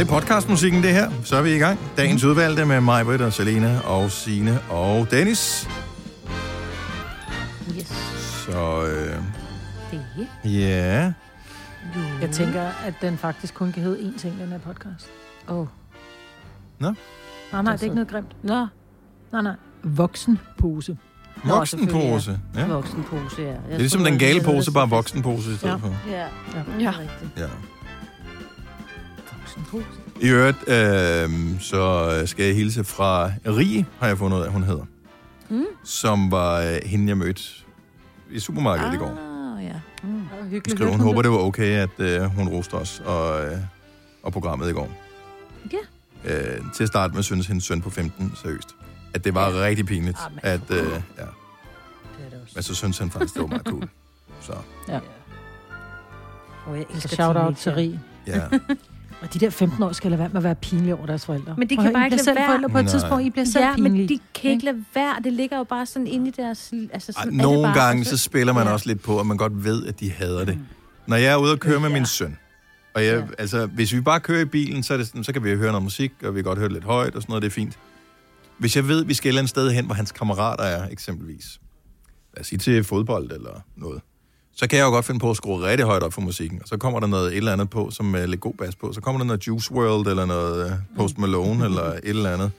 Det er podcastmusikken, det her. Så er vi i gang. Dagens udvalgte med mig, Britt og Selena og Sine og Dennis. Yes. Så øh, Det ja, Jeg tænker, at den faktisk kun kan hedde én ting, den her podcast. Åh. Oh. Nej, nej, det er ikke noget grimt. Nå, Nej, nej. Voksenpose. Nå, voksenpose. Ja. voksenpose, ja. Jeg Det er ligesom den gale pose, bare voksenpose i stedet Ja. for. Ja, Ja. ja. Ja. Ja. I øvrigt, øh, så skal jeg hilse fra Rie, har jeg fundet ud af, hun hedder. Mm. Som var øh, hende, jeg mødte i supermarkedet ah. i går. Ah, ja. Mm. Hyggeligt. Skrev, hun håber, det var okay, at øh, hun roste os og, øh, og programmet i går. Ja. Øh, til at starte med synes hendes søn på 15, seriøst. At det var ja. rigtig pinligt. Ah, men- at, øh, ja. Det er det også. Men så synes han faktisk, det var meget cool. Så, Og jeg Så elsker shout out teenager. til Rie. ja. Og de der 15 år skal lade være med at være pinlige over deres forældre. Men de kan bare I ikke bliver selv lade være. forældre på et Nej. tidspunkt. I bliver selv Ja, pinlige. men de kan ikke lade være. Det ligger jo bare sådan inde i deres... Altså, Ej, sådan det nogle bare. gange, Og så spiller man ja. også lidt på, at man godt ved, at de hader det. Når jeg er ude og køre med Ja. min søn, og jeg, Ja. altså, hvis vi bare kører i bilen, så, er det sådan, så kan vi høre noget musik, og vi kan godt høre det lidt højt og sådan noget, det er fint. Hvis jeg ved, at vi skal et eller andet sted hen, hvor hans kammerater er, eksempelvis, lad os sige til fodbold eller noget, så kan jeg jo godt finde på at skrue rigtig højt op for musikken, og så kommer der noget et eller andet på, som er lidt god bas på. Så kommer der noget Juice World, eller noget øh, Post Malone, eller et eller andet.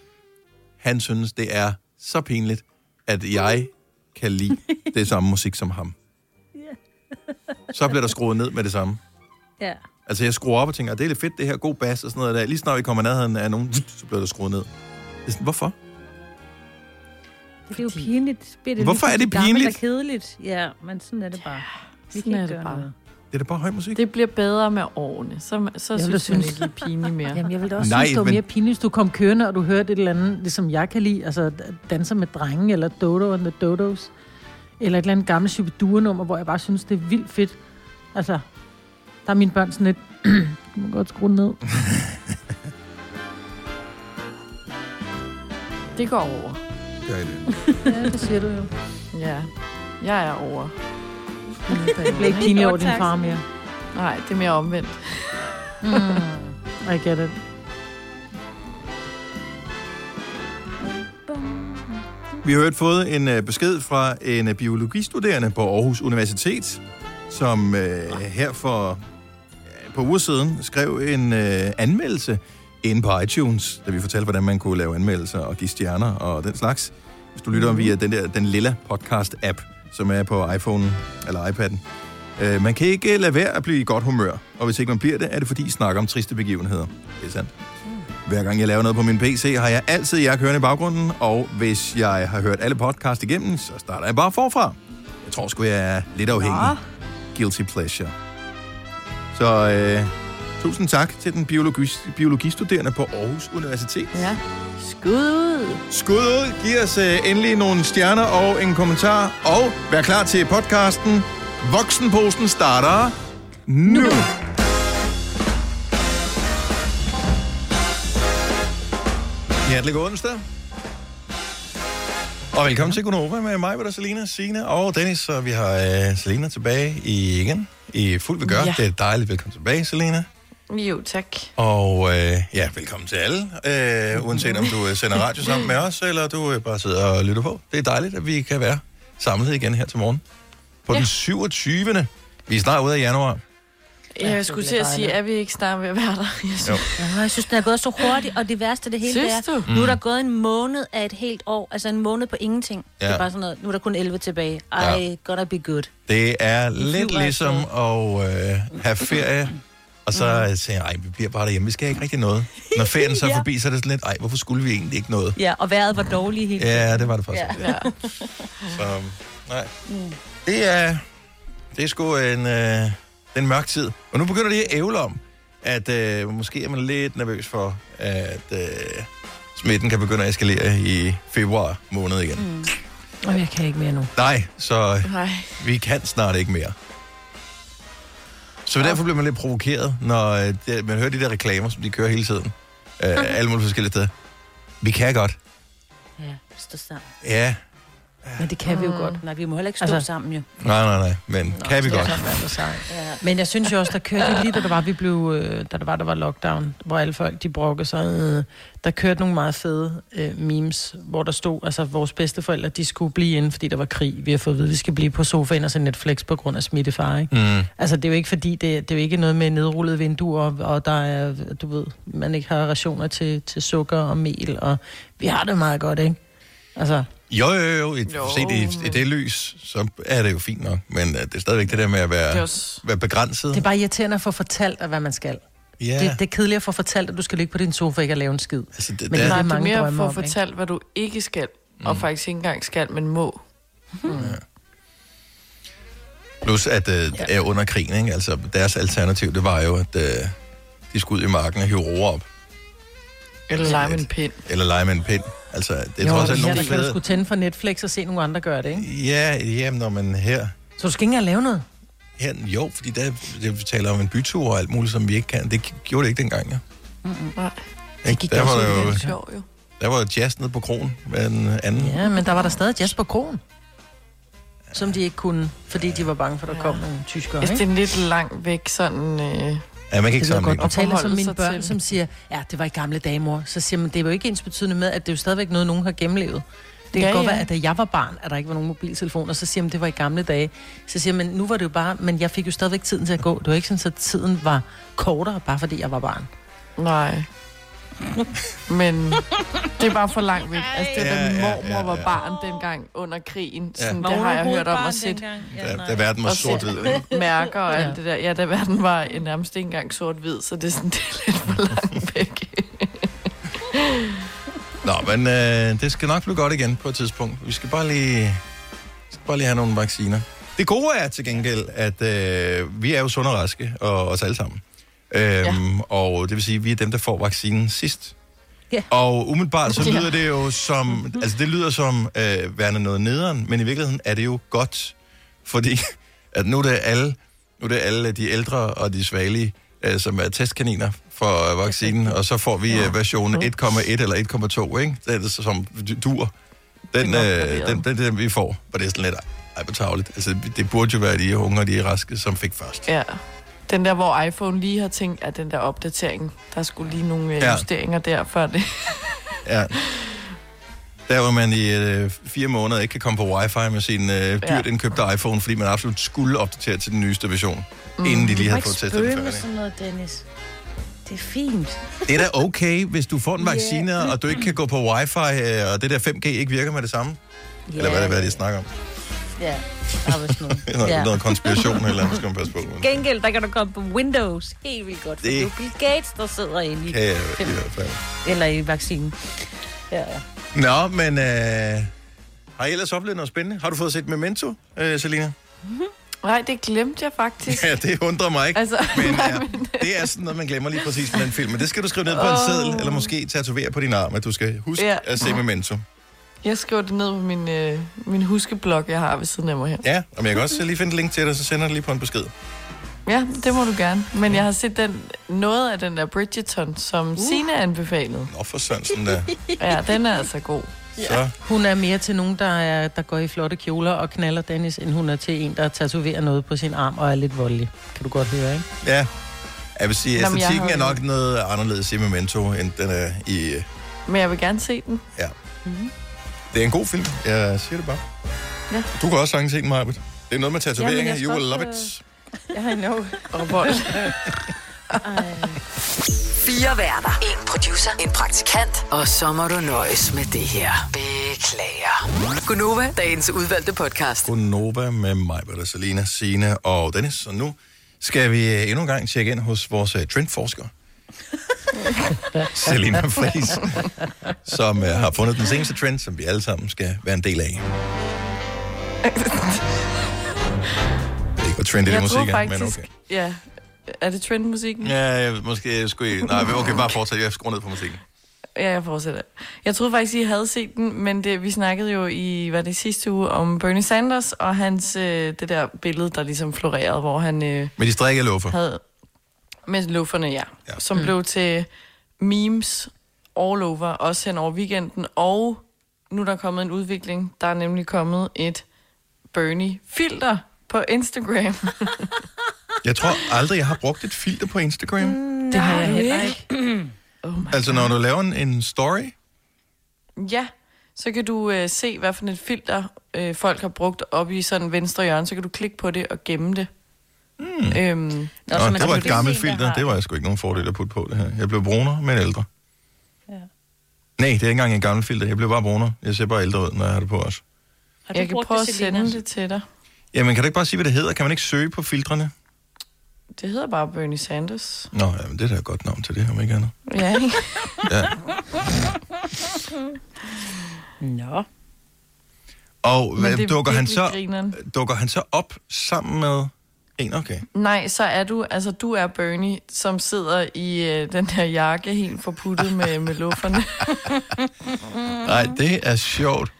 Han synes, det er så pinligt, at jeg kan lide det samme musik som ham. Så bliver der skruet ned med det samme. Ja. Altså, jeg skruer op og tænker, det er lidt fedt, det her god bas og sådan noget der. Lige snart vi kommer ned af nogen, så bliver der skruet ned. Det er sådan, hvorfor? Det er jo pinligt. Det Hvorfor lige er det pinligt? og kedeligt. Ja, men sådan er det bare. Vi Sådan kan er ikke det gøre bare. noget. Det er da bare høj musik. Det bliver bedre med årene. Så, så Jeg synes synes- ikke, det er pinligt mere. Jamen, jeg vil da også Nej, synes, det var men- mere pinligt, hvis du kom kørende, og du hørte et eller andet, ligesom jeg kan lide, altså danser med drenge, eller Dodo and the Dodos, eller et eller andet gammelt Shubidua-nummer, hvor jeg bare synes, det er vildt fedt. Altså, der er mine børn sådan lidt, du må godt skrue ned. Det går over. Gør I det? Ja, det siger du jo. Ja, jeg er over. Det bliver ikke pinligt over din far mere. Nej, det er mere omvendt. Mm. I get it. Vi har hørt fået en øh, besked fra en øh, biologistuderende på Aarhus Universitet, som øh, her for på uger siden skrev en øh, anmeldelse inde på iTunes, da vi fortalte, hvordan man kunne lave anmeldelser og give stjerner og den slags. Hvis du lytter via den der den lille podcast-app, som er på iPhone eller iPad'en. Øh, man kan ikke lade være at blive i godt humør, og hvis ikke man bliver det, er det fordi, I snakker om triste begivenheder. Det er sandt. Hver gang jeg laver noget på min PC, har jeg altid jer kørende i baggrunden, og hvis jeg har hørt alle podcast igennem, så starter jeg bare forfra. Jeg tror sgu, jeg er lidt afhængig. Guilty pleasure. Så øh, tusind tak til den biologi, biologistuderende på Aarhus Universitet. Ja. Skud ud. Skud ud, giv os øh, endelig nogle stjerner og en kommentar, og vær klar til podcasten. Voksenposten starter nu. nu. Hjertelig god onsdag. Og velkommen til Gunova med mig, der Selina, Signe og Dennis. Så vi har øh, Selina tilbage i, igen i fuld vi gør. Ja. Det er dejligt. Velkommen tilbage, Selina. Jo, tak. Og øh, ja, velkommen til alle. Øh, uanset om du øh, sender radio sammen med os, eller du øh, bare sidder og lytter på. Det er dejligt, at vi kan være samlet igen her til morgen. På ja. Den 27. Vi er snart ude af januar. Jeg ja, skulle til at sige, at vi ikke snart ved at være der. Jeg synes, Jo. Ja, jeg synes, den er gået så hurtigt, og det værste af det hele Synes er, du? nu er der gået en måned af et helt år, altså en måned på ingenting. Ja. Det er bare sådan noget, nu er der kun 11 tilbage. I Ja. gotta be good. Det er lidt ligesom at øh, have ferie, og så mm. siger jeg, ej, vi bliver bare derhjemme. Vi skal ikke rigtig noget. Når ferien så er Ja. forbi, så er det sådan lidt, ej, hvorfor skulle vi egentlig ikke noget? Ja, og vejret var dårligt helt. Ja, det var det faktisk. Ja. Ja. Så, nej. Det er, det er sgu en, øh, en mørk tid. Og nu begynder det at ævle om, at øh, måske er man lidt nervøs for, at øh, smitten kan begynde at eskalere i februar måned igen. Mm. Og jeg kan ikke mere nu. Nej, så Nej. vi kan snart ikke mere. Så derfor bliver man lidt provokeret, når øh, det, man hører de der reklamer, som de kører hele tiden. Øh, alle mulige forskellige steder. Vi kan godt. Ja, stå sammen. Ja, Men det kan vi jo godt. Nej, vi må heller ikke stå Altså- altså, sammen jo. Nej, nej, nej, men kan vi godt. siger. Ja. Men jeg synes jo også, der kørte lige, da der var, vi blev, øh, da der var, der var lockdown, hvor alle folk, de brokkede sig, øh, der kørte nogle meget fede øh, memes, hvor der stod, altså vores bedsteforældre, de skulle blive inde, fordi der var krig. Vi har fået at vide, at vi skal blive på sofaen og se Netflix på grund af smittefare, ikke? Mm. Altså, det er jo ikke fordi, det, det er jo ikke noget med nedrullede vinduer, og der er, du ved, man ikke har rationer til, til sukker og mel, og vi har det meget godt, ikke? Altså, Jo, jo, jo. Et, Jo, set i, i men- det lys, så er det jo fint nok. Men uh, det er stadigvæk det der med at være, også... være begrænset. det er bare irriterende at få fortalt, hvad man skal. ja, Ja. Det, det er kedeligt at få fortalt, at du skal ligge på din sofa og ikke at lave en skid. altså, det, men det er det er mange mere drømme for om, at ikke? fortælle, hvad du ikke skal, og faktisk ikke engang skal, men må. Plus, at uh, det er under krigen, ikke? Altså, deres alternativ, det var jo, at uh, de skulle ud i marken og hive roer op. Eller lege med en pind. Eller lege med en pind. Altså, det er Jo, trods alt nogle der kan du fede... skulle tænde for Netflix og se nogle andre gøre det, ikke? Ja, jamen, når man her... Så du skal ikke engang lave noget. her jo, fordi der det, vi taler om en bytur og alt muligt, som vi ikke kan. Det gjorde det ikke dengang, ja. Nej, Ikke? gik Der var, også jo, det sjovt jo. der var jazz nede på kronen med en anden. Ja, men der var der stadig jazz på krogen. Som de ikke kunne, fordi de var bange for, at der Ja. kom nogle tyskere, ikke? det er lidt langt væk, sådan... Øh, Ja, man kan ikke Det godt. Du taler som mine børn, til. som siger, ja, det var i gamle dage, mor. Så siger man, det er jo ikke ens betydende med, at det er jo stadigvæk noget, nogen har gennemlevet. Det kan Ja, godt ja. være, at da jeg var barn, at der ikke var nogen mobiltelefoner, så siger man, det var i gamle dage. Så siger man, nu var det jo bare, men jeg fik jo stadigvæk tiden til at gå. Det var ikke sådan, at tiden var kortere, bare fordi jeg var barn. nej. Men det er bare for langt væk. Altså, det er Ja, da min ja, mormor ja, var ja. barn dengang under krigen. Sådan, Ja. Det har jeg hørt om at sætte Da, da verden var sort-hvid. mærker og Ja. alt det der. Ja, da verden var nærmest ikke engang sort-hvid, så det er sådan det er lidt for langt væk. Nå, men øh, det skal nok blive godt igen på et tidspunkt. Vi skal bare lige, skal bare lige have nogle vacciner. Det gode er til gengæld, at øh, vi er jo sunde og raske, og os alle sammen. Øhm, ja. Og det vil sige, at vi er dem, der får vaccinen sidst. Ja. Og umiddelbart så lyder det jo som, altså det lyder som øh, værende noget nederen, men i virkeligheden er det jo godt, fordi at nu er det alle, nu er det alle de ældre og de svagelige, øh, som er testkaniner for øh, vaccinen, og så får vi øh, version 1,1 eller 1,2, ikke? Det er det, som dur. Den, øh, den, den, den, vi får, og det er sådan lidt ej. Altså, det burde jo være de unge og de raske, som fik først. Ja. Den der, hvor iPhone lige har tænkt, at den der opdatering, der skulle lige nogle Ja. ja. justeringer der, før det... Ja. Der hvor man i øh, fire måneder ikke kan komme på wifi med sin øh, dyrt Ja. indkøbte iPhone, fordi man absolut skulle opdatere til den nyeste version, mm. inden de lige havde fået testet den færdig. sådan noget, Dennis. Det er fint. Det er da okay, hvis du får en vaccine, yeah. og du ikke kan gå på wifi, øh, og det der 5G ikke virker med det samme. Yeah. Eller hvad er det, hvad de snakker om? Ja, der er vist noget. Noget, Ja. noget konspiration eller andet, skal man passe på. Men Gengæld, der kan du komme på Windows. Helt vildt godt. For Det- det er Bill Gates, der sidder inde i, kan jeg i hvert fald. eller i vaccinen. Ja, ja. Nå, men øh, har I ellers oplevet noget spændende? Har du fået set Memento, øh, Selina? Nej, det glemte jeg faktisk. Ja, det undrer mig ikke. Altså, Men ja, det er sådan noget, man glemmer lige præcis med den film. Men det skal du skrive ned på en seddel, eller måske tatovere på din arm, at du skal huske Ja. at se Memento. Jeg skriver det ned på min, øh, min huskeblok, jeg har ved siden af mig her. Ja, og jeg kan også lige finde et link til dig, så sender jeg det lige på en besked. Ja, det må du gerne. Men jeg har set den, noget af den der Bridgerton, som uh. Signe anbefalede. Nå, for Sørensen der. Ja, den er altså god. Så, Hun er mere til nogen, der, er, der går i flotte kjoler og knaller Dennis, end hun er til en, der tatoverer noget på sin arm og er lidt voldelig. Kan du godt høre, ikke? ja. Jeg vil sige, Nå, men jeg æstetikken er nok noget anderledes i Memento, end den er i... øh, Men jeg vil gerne se den. Det er en god film, jeg siger det bare. Ja. Du kan også sagtens se den, Marbet. Det er noget med tatoveringer. Skal you will love it. Ja, I know. Og vold. Fire værter. En producer. En praktikant. Og så må du nøjes med det her. Beklager. Gunova, dagens udvalgte podcast. Nova med mig, Britta, Selina, Signe og Dennis. Og nu skal vi øh, endnu en gang tjekke ind hos vores uh, trendforsker. Selina Friis, som uh, har fundet den seneste trend, som vi alle sammen skal være en del af. Jeg ved ikke, hvor trendy det Jeg musik er, faktisk... men okay. Ja. Er det trendmusikken? Ja, jeg, måske skulle I... Nej, okay, bare fortsæt. Jeg skruer ned på musikken. Ja, jeg fortsætter. Jeg troede faktisk, I havde set den, men det, vi snakkede jo i, hvad det sidste uge, om Bernie Sanders og hans, øh, det der billede, der ligesom florerede, hvor han øh, Men de strikker luffer. havde, med lufferne, ja, Ja. som mm. blev til memes all over, også hen over weekenden, og nu er der kommet en udvikling. Der er nemlig kommet et Bernie-filter på Instagram. Jeg tror aldrig, jeg har brugt et filter på Instagram. Mm. Det har jeg heller ikke. Oh Altså, når du laver en, en story, Ja, så kan du øh, se, hvad for et filter øh, folk har brugt op i sådan venstre hjørne. Så kan du klikke på det og gemme det. Mm. Øhm, Nå, Nå, så man det var et gammelt filter. har Det var jeg sgu ikke nogen fordel at putte på det her. Jeg blev brunere, men ældre. Ja. Nej, det er ikke engang en gammel filter. Jeg blev bare brunere. Jeg ser bare ældre ud, når jeg har det på også. Har du jeg kan prøve at sende det til dig. Jamen, kan du ikke bare sige, hvad det hedder? Kan man ikke søge på filtrene? Det hedder bare Bernie Sanders. Nå, jamen, det er da et godt navn til det, om ikke andet. Ja, ikke? Ja. Nå. Og hvad, er dukker, han så, dukker han så op sammen med en? Okay. Nej, så er du, altså du er Bernie, som sidder i øh, den her jakke helt forputtet med, med lufferne. Nej, det er sjovt.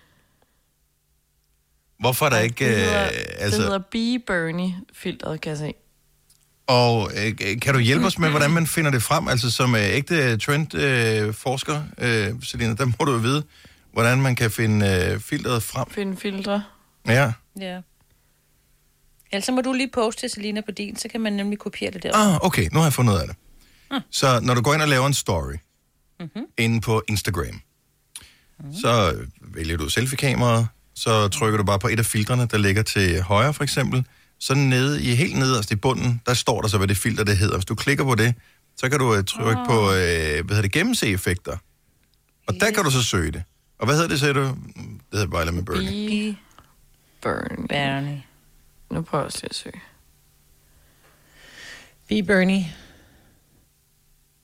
Hvorfor er der ikke... det hedder, øh, det altså, hedder Be Bernie-filteret, kan jeg se. Og øh, kan du hjælpe os med, hvordan man finder det frem? Altså som øh, ægte trend-forsker, øh, forsker, øh, Selina, der må du jo vide, hvordan man kan finde øh, filteret frem. Finde filtre. Ja. Ja. Ellers så må du lige poste Selina på din, så kan man nemlig kopiere det der. Ah, okay, nu har jeg fundet ud af det. Så når du går ind og laver en story mm-hmm. inde på Instagram, mm-hmm. så vælger du selfie-kameraet, så trykker du bare på et af filtrene, der ligger til højre for eksempel. Så nede i helt nederst i bunden, der står der så, hvad det filter det hedder. Hvis du klikker på det, så kan du øh, trykke oh. på, øh, hvad hedder det, gennemse-effekter. Og der kan du så søge det. Og hvad hedder det, sagde du? Det hedder bare lidt med Bernie. Be Bernie. Bernie. Nu prøver jeg også lige at søge. Be Bernie.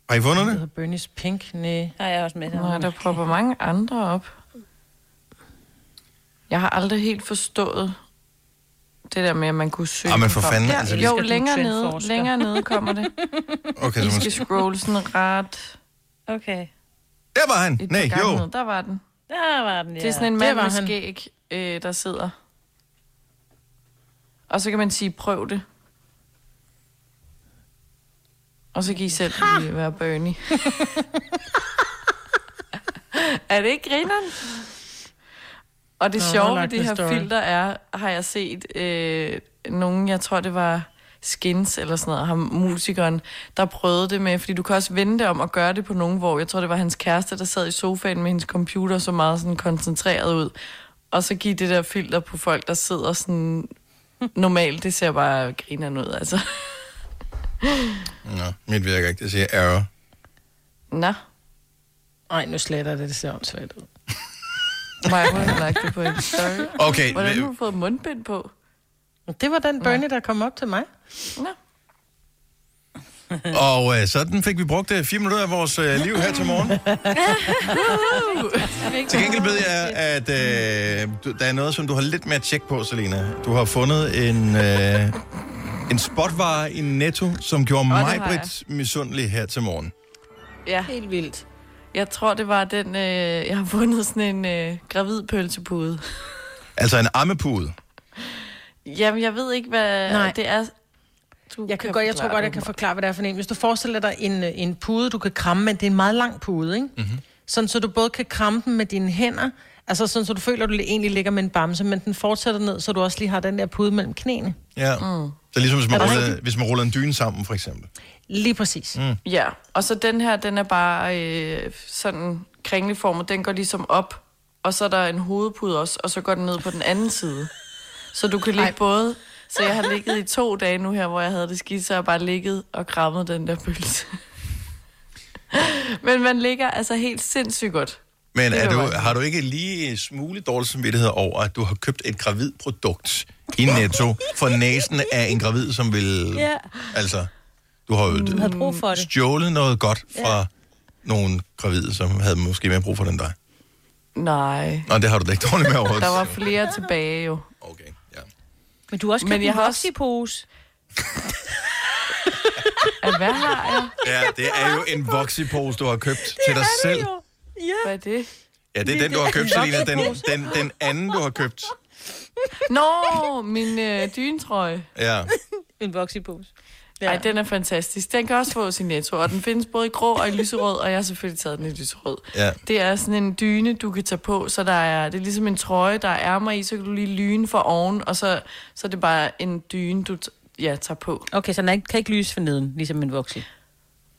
Har I fundet Det det? hedder Bernie's Pink. Nej. Der er jeg også med. Nej, der popper mange andre op. Jeg har aldrig helt forstået det der med, at man kunne søge Ah, men den for frem. fanden, Der, altså, vi jo, skal længere nede, trendforsker. længere nede kommer det. Okay, I så skal måske... scrolle sådan ret Okay. Der var han! et Nej, gange jo. ned. Der var den. Der var den, ja. Det er sådan en mand var med han. skæg, øh, der sidder. Og så kan man sige, prøv det. Og så kan I selv lige være Bernie. er det ikke grineren? Og det Nå, sjove ved det her story. filter er, har jeg set øh, nogen, jeg tror det var Skins eller sådan noget, ham musikeren, der prøvede det med, fordi du kan også vende det om og gøre det på nogen, hvor jeg tror det var hans kæreste, der sad i sofaen med hendes computer så meget sådan koncentreret ud, og så give det der filter på folk, der sidder sådan normalt, det ser bare grineren ud, altså. Nå, mit virker ikke. Det siger error. Nå, Nej, nu sletter det. Det ser åndssvagt ud. mig har lagt det på en story. Okay, Hvordan har du fået mundbind på? Det var den Bernie, der kom op til mig. Nå. Og øh, sådan fik vi brugt øh, fire minutter af vores øh, liv her til morgen. til gengæld ved jeg, at øh, du, der er noget, som du har lidt mere at tjekke på, Selina. Du har fundet en, øh, en spotvare i Netto, som gjorde mig har jeg. Britt misundelig her til morgen. Ja, Helt vildt. jeg tror, det var den, øh, jeg har fundet sådan en øh, gravid pølsepude. Altså en ammepude. Jamen, jeg ved ikke, hvad Nej. det er. Du Jeg, kan godt, jeg tror godt, jeg kan forklare, hvad det er for en. Hvis du forestiller dig en, øh, en pude, du kan kramme, men det er en meget lang pude, ikke? Mm-hmm. Sådan, så du både kan kramme den med dine hænder, altså sådan, så du føler, at du egentlig ligger med en bamse, men den fortsætter ned, så du også lige har den der pude mellem knæene. Ja. Mm. Så ligesom hvis man, Er det ruller, hvis man ruller en dyne sammen, for eksempel. Lige præcis. Mm. Ja, og så den her, den er bare øh, sådan kringleformet. Den går ligesom op, og så er der en hovedpude også, og så går den ned på den anden side. Så du kan ligge både... Så jeg har ligget i to dage nu her, hvor jeg havde det skidt, så jeg bare ligget og krammet den der pølse. Men man ligger altså helt sindssygt godt. Men er du, har du ikke lige smule dårlig samvittighed over, at du har købt et gravid produkt i Netto for næsen af en gravid, som vil... Ja. Altså, du har jo Du havde brug for det. stjålet noget godt fra nogle gravide, som havde måske mere brug for den dig. Nej, Nå, det har du da ikke dårligt med overhovedet. der var flere tilbage jo. Okay, ja. Men du har også Men købt jeg en har også- voksipose. At hvad har jeg? Ja, det er jo en voksipose, du har købt til dig selv. Hvad er det? Ja, det er den, du har købt, Selina. Den, den, den anden, du har købt. Nå, min øh, dyntrøje. Ja. En voksipose. Ja. Ej, den er fantastisk. Den kan også få sin netto, og den findes både i grå og i lyserød, og jeg har selvfølgelig taget den i lyserød. Ja. Det er sådan en dyne, du kan tage på, så der er, det er ligesom en trøje, der er ærmer i, så kan du lige lyne for oven, og så, så er det bare en dyne, du ja, tager på. Okay, så den ikke, kan ikke lyse for neden, ligesom en voksen.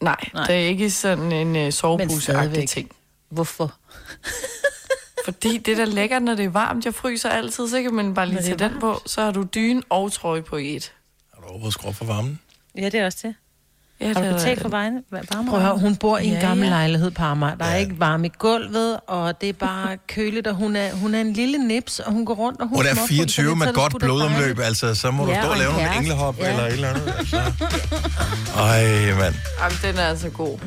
Nej, Nej. Det er ikke sådan en uh, sovepuse stadigvæk. ting. Hvorfor? Fordi det er da lækkert, når det er varmt. Jeg fryser altid, så kan man bare lige tage den på. Så har du dyne og trøje på i et. Har du overhovedet skrub for varmen? Ja, det er også det. Ja, Har du det betalt for vejen? Prøv at høre, hun bor i en Ja, gammel ja. lejlighed på Amager. Der er Ja. ikke varme i gulvet, og det er bare køligt, og hun er, hun er en lille nips, og hun går rundt, og hun Hun er småfryser 24 lidt, så med er godt blodomløb, altså så må du Ja, stå og og lave nogle englehop Ja. eller et eller andet. Altså. Ej, mand. Jamen, den er altså god.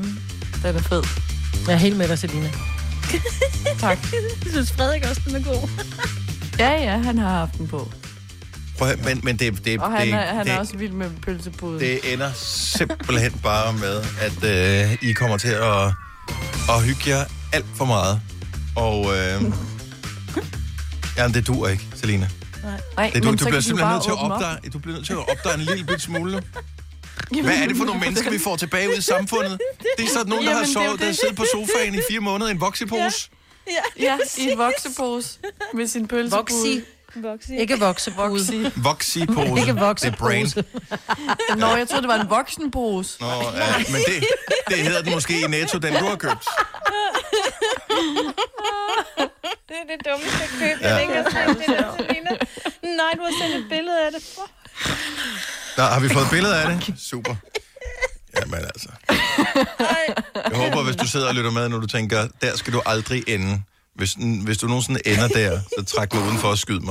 Den er fed. Jeg er helt med dig, Selina. Tak. Jeg synes Frederik også, den er god. Ja, ja, han har haft den på. Prøv, men, men det, det, Og han, det, er, han det, er også vild med pølsebuden. det ender simpelthen bare med, at øh, I kommer til at, at hygge jer alt for meget. Og øh, jamen, det dur ikke, Selina. Nej, Det, du, men du så bliver simpelthen nødt til at åbne op. opdage, du bliver nødt til at opdage en lille bit smule. Jamen, Hvad er det for nogle mennesker, vi får tilbage ud i samfundet? Det er sådan nogen, der har Jamen, det jo sovet, der har siddet på sofaen i fire måneder i en voksepose. Ja, i en voksepose med sin pølsebude. Voxi. Voxi. Ikke voksepude. Voxi. Voxi-pose. Ikke Det er brain. voksepose. Nå, jeg troede, det var en voksenpose. Nå, ja, men det, det hedder den måske i Netto, den du har købt. Det er det dummeste køb, jeg ikke har set det Selina. Nej, du har sendt et billede af det. Der har vi fået billeder af det. Super. Jamen altså. Jeg håber, hvis du sidder og lytter med, når du tænker, der skal du aldrig ende. Hvis, hvis du nogensinde ender der, så træk mig udenfor og skyd mig.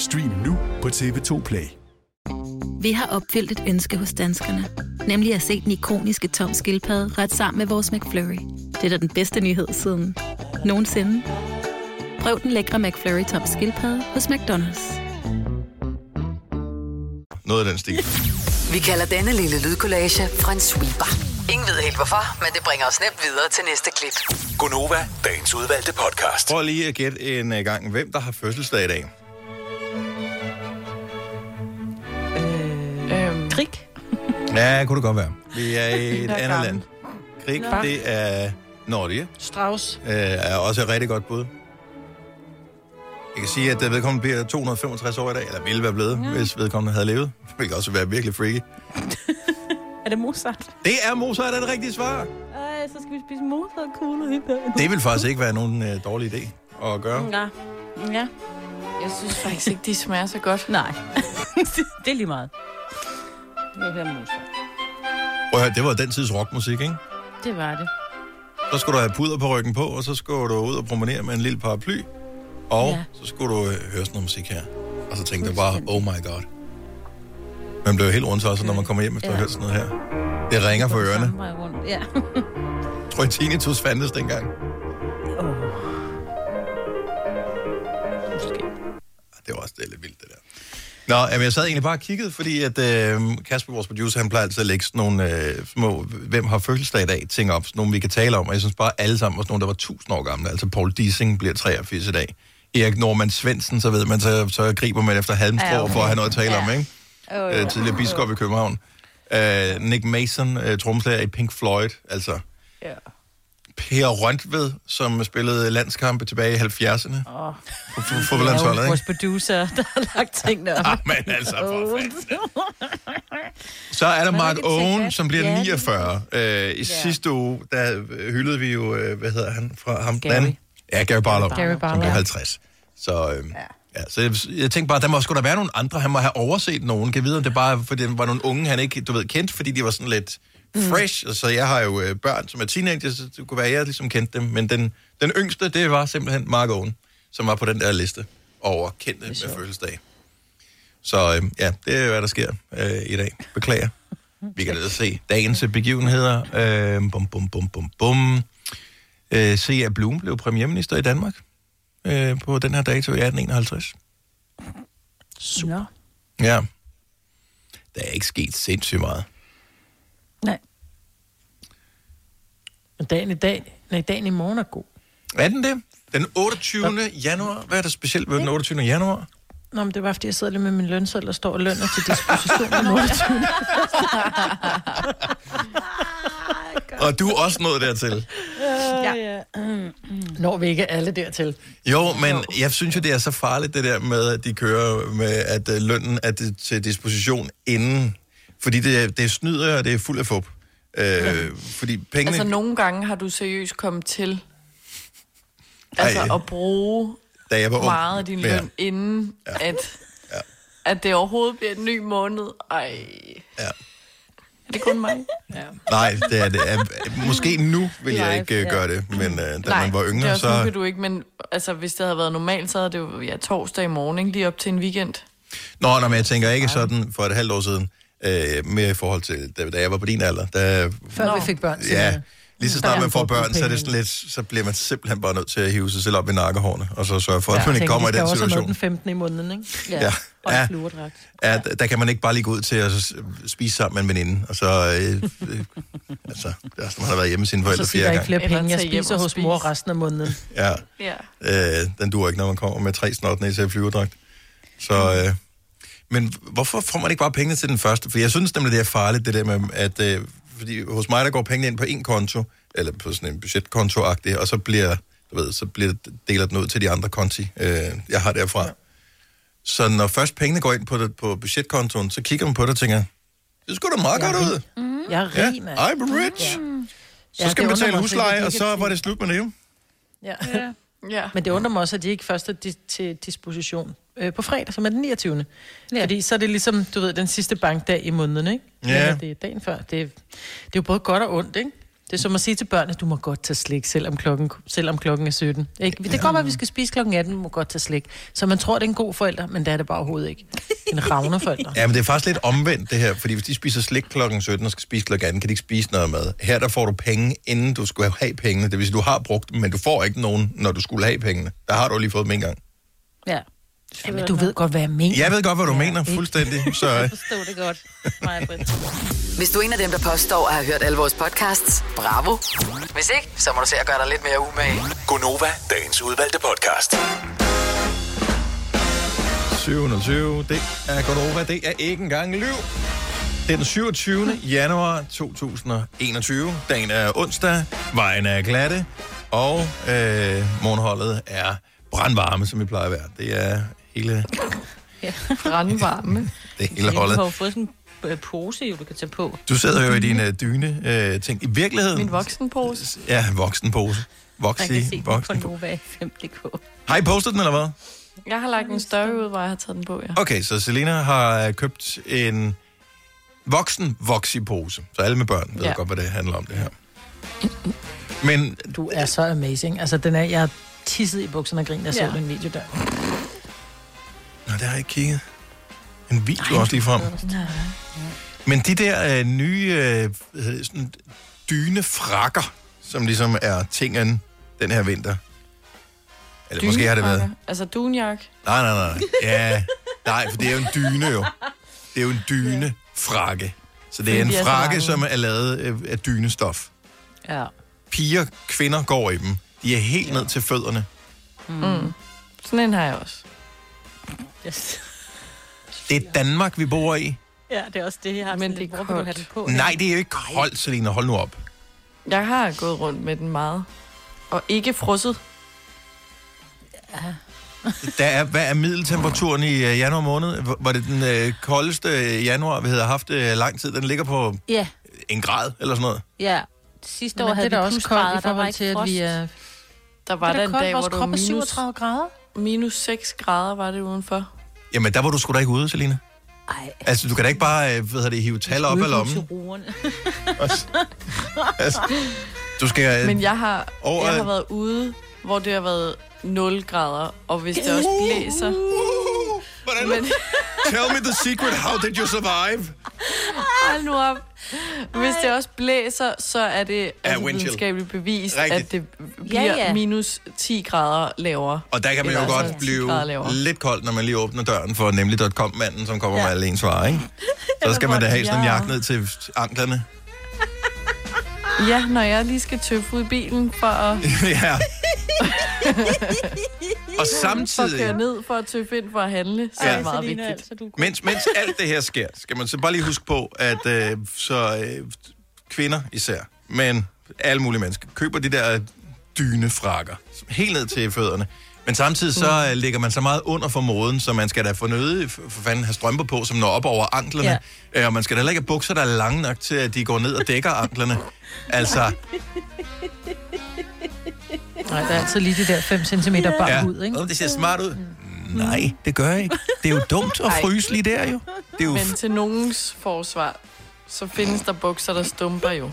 Stream nu på TV2 Play. Vi har opfyldt et ønske hos danskerne. Nemlig at se den ikoniske tom skildpadde ret sammen med vores McFlurry. Det er da den bedste nyhed siden nogensinde. Prøv den lækre McFlurry tom skildpadde hos McDonald's. Noget af den stil. Vi kalder denne lille lydkollage en sweeper. Ingen ved helt hvorfor, men det bringer os nemt videre til næste klip. Gonova, dagens udvalgte podcast. Prøv lige at gætte en øh, gang, hvem der har fødselsdag i dag. Ja, kunne det godt være. Vi er i et andet land. Krig, det er Norge. Strauss. Øh, er også et rigtig godt bud. Jeg kan sige, at øh, vedkommende bliver 265 år i dag, eller ville være blevet, ja. hvis vedkommende havde levet. Det kan også være virkelig freaky. Er det Mozart? Det er Mozart, er det rigtige svar. Ej, så skal vi spise Mozart-kugler i dag. Det vil faktisk ikke være nogen øh, dårlig idé at gøre. Ja. Ja. jeg synes faktisk ikke, de smager så godt. Nej. det er lige meget. Nu hører Mozart. Prøv at høre, det var den tids rockmusik, ikke? Det var det. Så skulle du have puder på ryggen på, og så skulle du ud og promenere med en lille paraply. Og ja. Så skulle du øh, høre sådan noget musik her. Og så tænkte jeg bare, oh my god. Man blev helt rundt også, når man kommer hjem efter at have Ja. hørt sådan noget her. Det ringer for ørerne. Ja. Tror jeg, tinnitus fandtes dengang? Måske. Det var også det lidt vildt. Nå, jamen, jeg sad egentlig bare og kiggede, fordi at øh, Kasper, vores producer, han plejer altid at lægge sådan nogle øh, små, hvem har fødselsdag i dag, ting op, sådan nogle, vi kan tale om, og jeg synes bare, alle sammen var sådan nogle, der var 1000 år gamle. Altså Paul Dissing bliver 83 i dag. Erik Norman Svendsen, så ved man, så, så griber man efter halmstrå Ja, okay. for at have noget at tale Ja. om, ikke? Oh, Øh, tidligere biskop i København. Øh, Nick Mason, øh, tromslager i Pink Floyd, altså. Ja. Per Røntved, som spillede landskampe tilbage i 70'erne. Oh. På på- Det fodboldlandsholdet, ikke? vores producer, der har lagt tingene op. Ah, men altså, for. Så er der Mark Owen, som bliver Ja, det- 49. Øh, I sidste uge, der hyldede vi jo, øh, hvad hedder han fra ham? Gary. anden? Ja, Gary Barlow, Gary som Barlow. blev 50. Så, øhm, ja. så jeg, jeg tænkte bare, der må sgu da være nogle andre. Han må have overset nogen. Kan vide, om det bare fordi det var nogle unge, han ikke du ved, kendte, fordi de var sådan lidt fresh. Mm. Så jeg har jo øh, børn, som er teenagers, så det kunne være, at jeg ligesom kendte dem. Men den, den yngste, det var simpelthen Mark Owen, som var på den der liste over kendte med fødselsdag. Så øh, ja, det er, hvad der sker øh, i dag. Beklager. Vi kan da se dagens begivenheder. Øh, bum, bum, bum, bum, bum. Øh, C.A. Bloom blev premierminister i Danmark øh, på den her dato i 1851. Super. Ja. Der er ikke sket sindssygt meget. Nej. Men dagen i dag, nej, dagen i morgen er god. Er den det? Den 28. januar. Hvad er der specielt ved den 28. januar? Nå, men det var, fordi jeg sidder lige med min lønseddel og står og lønner til disposition den 28. Og du er også nået dertil. ja. ja. Når vi ikke alle dertil. Jo, men jeg synes jo, det er så farligt, det der med, at de kører med, at øh, lønnen er det- til disposition inden. Fordi det, er- det er snyder, og det er fuld af fup. Øh, fordi pengene... Altså, nogle gange har du seriøst kommet til altså, Ej. at bruge da jeg var meget af din Ja. løn, inden at, at det overhovedet bliver en ny måned. Ej. Ja. Er det kun mig? Ja. Nej, det er det. Er, måske nu vil jeg ikke ja. gøre det, men øh, da Nej, man var det er yngre, også, nu så... kan du ikke, men altså, hvis det havde været normalt, så havde det jo ja, torsdag i morgen, ikke? lige op til en weekend. Nå, nå, men jeg tænker ikke sådan for et halvt år siden, øh, med i forhold til, da, da jeg var på din alder. Da, Før vi fik børn. ja, lige så Der snart man får børn, så er det sådan lidt, så bliver man simpelthen bare nødt til at hive sig selv op i nakkehårene, og så sørge for, at Ja, man ikke tænker, kommer i den også have noget situation. den 15. i måneden, ikke? Ja. Og Ja. en fluerdragt. Ja, der, der kan man ikke bare lige gå ud til at spise sammen med en veninde, og så... Øh, øh, altså, det er, som man har været hjemme med sine Og forældre så siger der flere ikke gange. flere penge, jeg spiser og hos spise. mor resten af måneden. Ja. Ja. Øh, den duer ikke, når man kommer med tre snot ned til flyverdragt. Så, øh, men hvorfor får man ikke bare pengene til den første? For jeg synes nemlig, det er farligt, det der med, at øh, fordi hos mig, der går pengene ind på en konto, eller på sådan en budgetkonto og så bliver, du ved, så bliver det deler den ud til de andre konti, øh, jeg har derfra. Ja. Så når først pengene går ind på, det, på budgetkontoen, så kigger man på det og tænker, det skulle da meget Jeg er godt ud. Jeg er Ja, rig, mand. I'm rich. Så Ja, skal det man betale husleje, og så var det slut med det. Ja. Ja. Men det undrer mig også, at de ikke først er di- til disposition øh, på fredag, som er den 29. Ja. Fordi så er det ligesom, du ved, den sidste bankdag i måneden, ikke? Ja. Men Det er dagen før. Det er, det er jo både godt og ondt, ikke? Det er som at sige til børn, at du må godt tage slik, selvom klokken, selvom klokken er 17. Ikke? Det kan godt være, at vi skal spise klokken 18, du må godt tage slik. Så man tror, det er en god forælder, men det er det bare overhovedet ikke. En ravner forælder. Ja, men det er faktisk lidt omvendt det her, fordi hvis de spiser slik klokken 17 og skal spise klokken 18, kan de ikke spise noget mad. Her der får du penge, inden du skulle have pengene. Det vil sige, du har brugt dem, men du får ikke nogen, når du skulle have pengene. Der har du lige fået dem en gang. Ja. Jamen, du ved godt, hvad jeg mener. Jeg ved godt, hvad du mener, fuldstændig. Så øh, Forstå det godt, Maja. Hvis du er en af dem, der påstår at have hørt alle vores podcasts, bravo. Hvis ikke, så må du se at gøre dig lidt mere umage. Gonova, dagens udvalgte podcast. 720, det er Godova, det er ikke engang liv. Det er den 27. januar 2021. Dagen er onsdag, vejen er glatte, og øh, morgenholdet er brandvarme, som vi plejer at være. Det er hele, Brandvarme. det er hele Du holdet. har jo fået sådan en øh, pose, jo, du kan tage på. Du sidder jo i din uh, dyne uh, ting. I virkeligheden... Min voksenpose. Ja, voksenpose. Man kan se Voksi, den på voksen. Nova5.dk. Har I postet den, eller hvad? Jeg har lagt en story ud, hvor jeg har taget den på, ja. Okay, så Selena har øh, købt en voksen voksi-pose. Så alle med børn ved Ja. ja. godt, hvad det handler om, det her. Men Du er så amazing. Altså, den er, jeg har tisset i bukserne og grint, da jeg Ja. så den video der. Nå, det har jeg ikke kigget. En video Nej, også lige frem. Men de der øh, nye øh, sådan, dynefrakker, som ligesom er tingen den her vinter. Eller måske har det været... Altså dunjak. Nej, nej, nej. Ja, nej, for det er jo en dyne jo. Det er jo en dyne frakke. Så det er en frakke, som er lavet øh, af dynestof. Ja. Piger, kvinder går i dem. De er helt ned til fødderne. Mm. Sådan en har jeg også. Yes. Det er Danmark, vi bor i. Ja, det er også det, jeg har. Men det er Hvor have koldt. den på? Nej, det er jo ikke koldt, Selina. Hold nu op. Jeg har gået rundt med den meget. Og ikke frosset. Der er, hvad er middeltemperaturen i øh, januar måned? Var- Var det den øh, koldeste øh, januar, vi havde haft øh, lang tid? Den ligger på Ja, en grad eller sådan noget. ja. Sidste Men år det havde er da vi også koldt i der var forhold ikke til, at frost. vi er... Der var Det er der en koldt. dag, Vores hvor det var krop er minus, 37 grader. Minus 6 grader var det udenfor. Jamen, der var du sgu da ikke ude, Selina. Ej. Altså, du kan da ikke bare, øh, hvad hedder det, hive tal op af lommen. Altså, du skal... øh, Men jeg har, over- jeg har været ude, hvor det har været 0 grader, og hvis det også blæser... Hvordan? Men, Tell me the secret. How did you survive? hold nu op. Hvis det også blæser, så er det altså wind chill. videnskabeligt bevist, Rigtigt. at det bliver Ja, ja. minus 10 grader lavere. Og der kan man jo Eller godt altså 10 blive lavere. lidt kold, når man lige åbner døren for nemlig.com-manden, som kommer ja. med alle ens varer, ikke? Så skal man da have sådan en Ja. jakke ned til anklerne. Ja, når jeg lige skal tøffe ud i bilen for at, ja. Og for at samtidig, køre ned for at tøffe ind for at handle, så Ja. er det meget vigtigt. mens, mens alt det her sker, skal man så bare lige huske på, at øh, så øh, kvinder især, men alle mulige mennesker, køber de der dynefrakker, helt ned til fødderne. Men samtidig så øh, ligger man så meget under for moden, så man skal da for nødig for fanden have strømper på, som når op over anklerne. Ja. Og man skal da heller ikke have bukser, der er lange nok til, at de går ned og dækker anklerne. Altså, Nej, der er altid lige de der 5 cm bare ja. ud, ikke? Oh, det ser smart ud. Nej, det gør jeg ikke. Det er jo dumt at fryse lige der, jo. Det er jo Men til nogens forsvar, så findes der bukser, der stumper jo.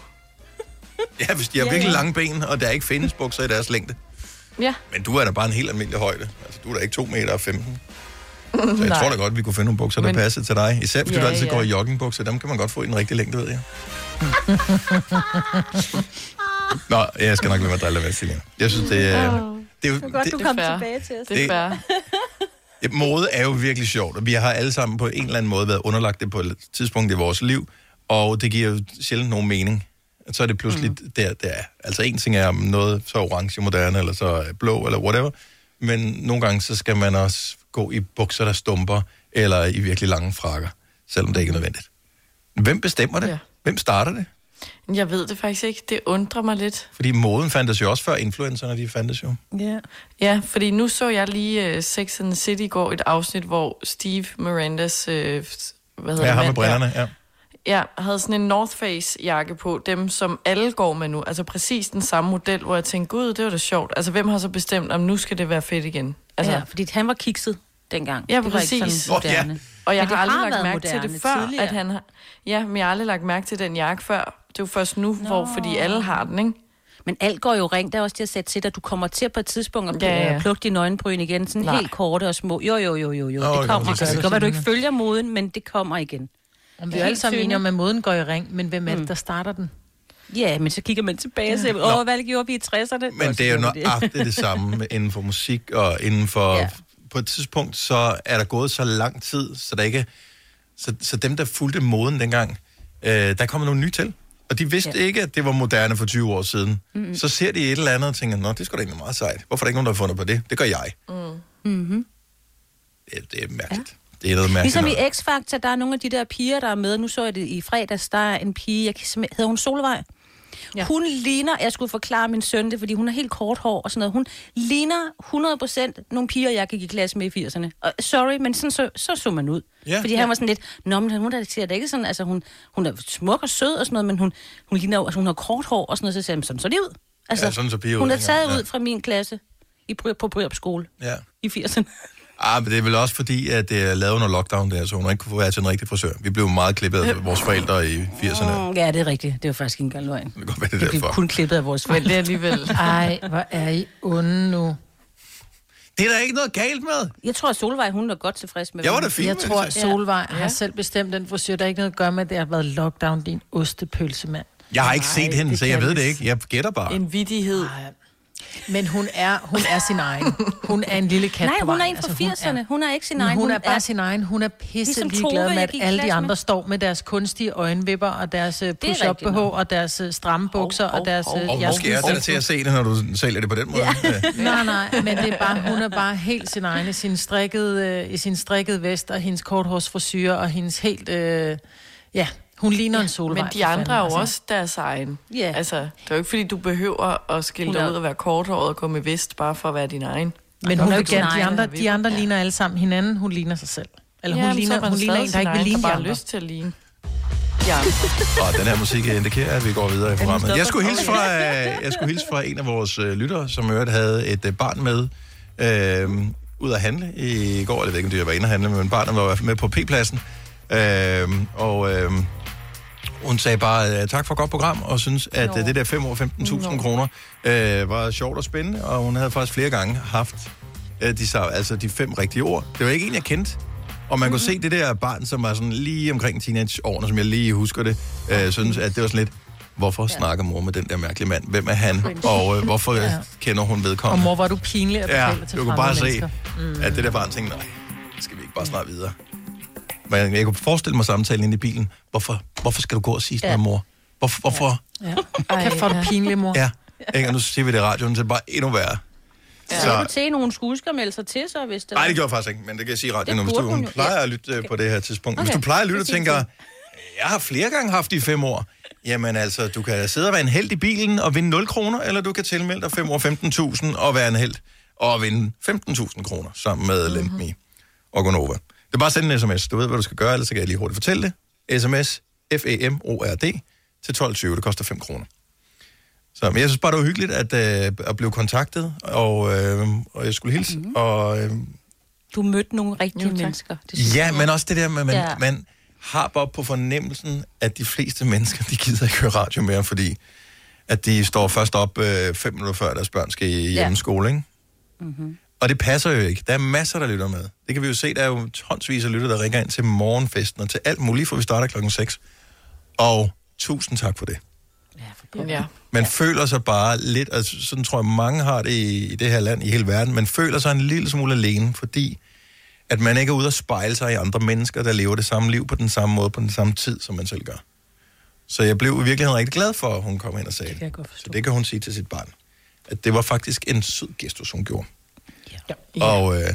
Ja, hvis de har Ja, virkelig ja. lange ben, og der ikke findes bukser i deres længde. Ja. Men du er da bare en helt almindelig højde. Altså, du er da ikke 2 meter og 15. Så jeg Nej. tror da godt, vi kunne finde nogle bukser, der Men- passer til dig. Især fordi Ja, du altid ja. går i joggingbukser. Dem kan man godt få i den rigtige længde, ved jeg. Nå, jeg skal nok lade mig drille ved, Selina. Jeg synes, det er... Det er det, du Det er kom fair. tilbage til os. Det er Det- Mode er jo virkelig sjovt, og vi har alle sammen på en eller anden måde været underlagt det på et tidspunkt i vores liv, og det giver jo sjældent nogen mening. Så er det pludselig mm. der, der er. Altså en ting er om noget så orange moderne, eller så blå, eller whatever, men nogle gange så skal man også gå i bukser, der stumper, eller i virkelig lange frakker, selvom det ikke er nødvendigt. Hvem bestemmer det? Ja. Hvem starter det? Jeg ved det faktisk ikke. Det undrer mig lidt. Fordi moden fandtes jo også før influencerne, de fandtes jo. Ja. Ja, fordi nu så jeg lige uh, Sex and the City i går, et afsnit, hvor Steve Mirandas, uh, hvad hedder Ja, ham med brillerne, ja. Ja, havde sådan en North Face jakke på, dem som alle går med nu. Altså præcis den samme model, hvor jeg tænkte, gud, det var da sjovt. Altså hvem har så bestemt, om nu skal det være fedt igen? Altså, Ja, fordi han var kikset dengang. Ja, det var præcis. ikke sådan Åh, ja. moderne. Og jeg Men det har aldrig har lagt været mærke til moderne det før, tidligere. at han har... Ja, men jeg har aldrig lagt mærke til den jakke før. Det er jo først nu, Nå. hvor, fordi alle har den, ikke? Men alt går jo ring. Der er også det at sætte til dig. Du kommer til på et tidspunkt at Ja, ja, ja. ja. plukke dine øjenbryn igen. Sådan Nej. helt korte og små. Jo, jo, jo, jo, jo. Nå, det jo, kommer. det gør det det kan være, du ikke følger moden, men det kommer igen. Om vi er alle sammen enige om, at moden går i ring, men hvem er det, der starter den? Ja, men så kigger man tilbage og siger, åh, hvad gjorde vi i 60'erne? Men det er jo nøjagtigt det samme med- inden for musik og inden for... Ja. På et tidspunkt, så er der gået så lang tid, så der ikke... Så, så dem, der fulgte moden dengang, øh, der kommer nogle nye til. Og de vidste Ja. ikke, at det var moderne for 20 år siden. Mm-hmm. Så ser de et eller andet og tænker, nå, det er sgu da egentlig meget sejt. Hvorfor er der ikke nogen, der har fundet på det? Det gør jeg. Mm-hmm. Det, det er mærkeligt. Ja. Det er noget mærkeligt. Ligesom i. X-Factor, der er nogle af de der piger, der er med. Nu så jeg det i fredags, der er en pige, jeg kan hedder hun Solvej? Ja. Hun ligner, jeg skulle forklare min søn det, fordi hun har helt kort hår og sådan noget. Hun ligner 100% nogle piger, jeg gik i klasse med i 80'erne. Og sorry, men sådan så, så så man ud. Ja. Fordi Ja. han var sådan lidt, nå, men hun der ser det ikke sådan, altså hun, hun er smuk og sød og sådan noget, men hun, hun ligner altså hun har kort hår og sådan noget, så siger jeg, "Men sådan så det ud. Altså, Ja, sådan så piger ud hun er dengang, taget ja. ud fra min klasse i, Bry- på Bryrup skole Ja. i 80'erne. Ah, men det er vel også fordi, at det er lavet under lockdown der, så hun ikke kunne få være til en rigtig frisør. Vi blev meget klippet af vores forældre i 80'erne. Mm, ja, det er rigtigt. Det var faktisk ikke engang løgn. Det kan godt være, det Vi er blev derfor. kun klippet af vores Men forældre. det er alligevel... Ej, hvor er I onde nu. Det er der ikke noget galt med. Jeg tror, at Solvej, hun er godt tilfreds med Jeg var da fint Jeg med tror, det. at Solvej har selv bestemt den frisør. Der er ikke noget at gøre med, at det har været lockdown, din ostepølsemand. Jeg har ikke set hende, det så jeg kan ved vi det ikke. Jeg gætter bare. En vidighed. Men hun er, hun er sin egen. Hun er en lille kat Nej, på hun er en fra Altså, hun 80'erne. Hun er ikke sin egen. hun er bare sin egen. Hun er pisse Ligesom ligeglad med, at alle de andre med. står med deres kunstige øjenvipper, og deres øh, push-up BH, og deres øh, stramme bukser, og deres... øh, Og jeres- måske er det til at se det, når du sælger det på den måde. Ja. Nej, nej, men det er bare, hun er bare helt sin egen i sin strikkede, øh, i sin strikkede vest, og hendes korthårsfrisyre, og hendes helt... Øh, ja, hun ligner ja, en solvej. Men de andre fanden, er jo altså. også deres egen. Ja. Altså, det er jo ikke, fordi du behøver at skille Hun dig ud og være korthåret og gå med vest, bare for at være din egen. Men hun hun er vil jo ikke gerne, de andre, de andre Ja. ligner alle sammen hinanden, hun ligner sig selv. Eller Ja, hun ligner, er man hun ligner en, der ikke vil ligne de andre. lyst til at ligne. andre. Og den her musik indikerer, at vi går videre i programmet. Jeg skulle hilse fra, øh, jeg skulle hilse fra en af vores øh, lyttere, som i øvrigt havde et barn med øh, ud at handle i går. Jeg ved ikke, om det var inde at handle, men barnet var med på P-pladsen. Øh, og øh, hun sagde bare øh, tak for et godt program, og synes, at øh, det der 5 år 15.000 kroner øh, var sjovt og spændende, og hun havde faktisk flere gange haft øh, de, sa- altså de fem rigtige ord. Det var ikke en, jeg kendte. Og man kunne se det der barn, som var sådan lige omkring teenageårene, som jeg lige husker det, øh, synes, at det var sådan lidt, hvorfor ja. snakker mor med den der mærkelige mand? Hvem er han? Og øh, hvorfor ja. Kender hun Og vedkommende? mor, var du pinlig at Ja, til du kunne bare se, mennesker. Mm. at det der barn tænkte, nej, skal vi ikke bare snart videre? Men jeg kunne forestille mig samtalen inde i bilen. Hvorfor, hvorfor skal du gå og sige sådan Ja. noget, mor? Hvorfor? hvorfor? Ja. Kæft, hvor er du pinlig, mor. Ja, ikke? Og nu siger vi det i radioen, så er det bare endnu værre. Ja. Så nogen skulle huske at melde sig til så, hvis det Nej, det gjorde jeg faktisk ikke, men det kan jeg sige i radioen, hvis du hun jo, plejer ja. at lytte øh, på det her tidspunkt. Okay, Hvis du plejer at lytte og er tænker, jeg har flere gange haft de fem år, jamen altså, du kan sidde og være en held i bilen og vinde 0 kroner, eller du kan tilmelde dig 5 år 15.000 og være en held og vinde 15.000 kroner sammen med Mhm. mm-hmm. Lend Me og Gonova. Det er bare at sende en sms. Du ved, hvad du skal gøre, ellers så kan jeg lige hurtigt fortælle det. SMS F-E-M-O-R-D til 12.20. Det koster 5 kroner. Så, men jeg synes bare, det var hyggeligt at, øh, at blive kontaktet, og, øh, og jeg skulle hilse. Mhm. Mm-hmm. Og, øh, Du mødte nogle rigtige mennesker. Det ja, jeg. men også det der med, man, Ja. ja. man har bare på fornemmelsen, at de fleste mennesker, de gider ikke høre radio mere, fordi at de står først op øh, fem minutter før deres børn skal i hjemmeskole, ikke? Mm-hmm. Og det passer jo ikke. Der er masser, der lytter med. Det kan vi jo se. Der er jo tonsvis af lytter, der ringer ind til morgenfesten og til alt muligt, for vi starter klokken 6. Og tusind tak for det. Ja. Man ja. føler sig bare lidt, altså sådan tror jeg mange har det i, i det her land, i hele verden, man føler sig en lille smule alene, fordi at man ikke er ude og spejle sig i andre mennesker, der lever det samme liv på den samme måde, på den samme tid, som man selv gør. Så jeg blev i virkeligheden rigtig glad for, at hun kom ind og sagde det. jeg godt Så det kan hun sige til sit barn. At det var faktisk en sød gestus, hun gjorde. Ja. Og øh,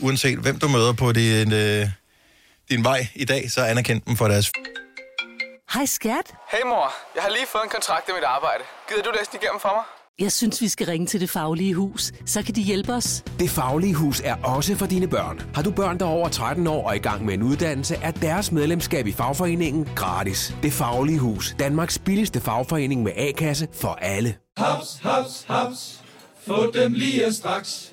uanset hvem du møder på din, øh, din vej i dag, så anerkend dem for deres Hej skat. Hey mor, jeg har lige fået en kontrakt i mit arbejde. Gider du læse den igennem for mig? Jeg synes, vi skal ringe til Det Faglige Hus. Så kan de hjælpe os. Det Faglige Hus er også for dine børn. Har du børn, der er over 13 år og i gang med en uddannelse, er deres medlemskab i fagforeningen gratis. Det Faglige Hus. Danmarks billigste fagforening med A-kasse for alle. Haps, haps, haps. Få dem lige straks.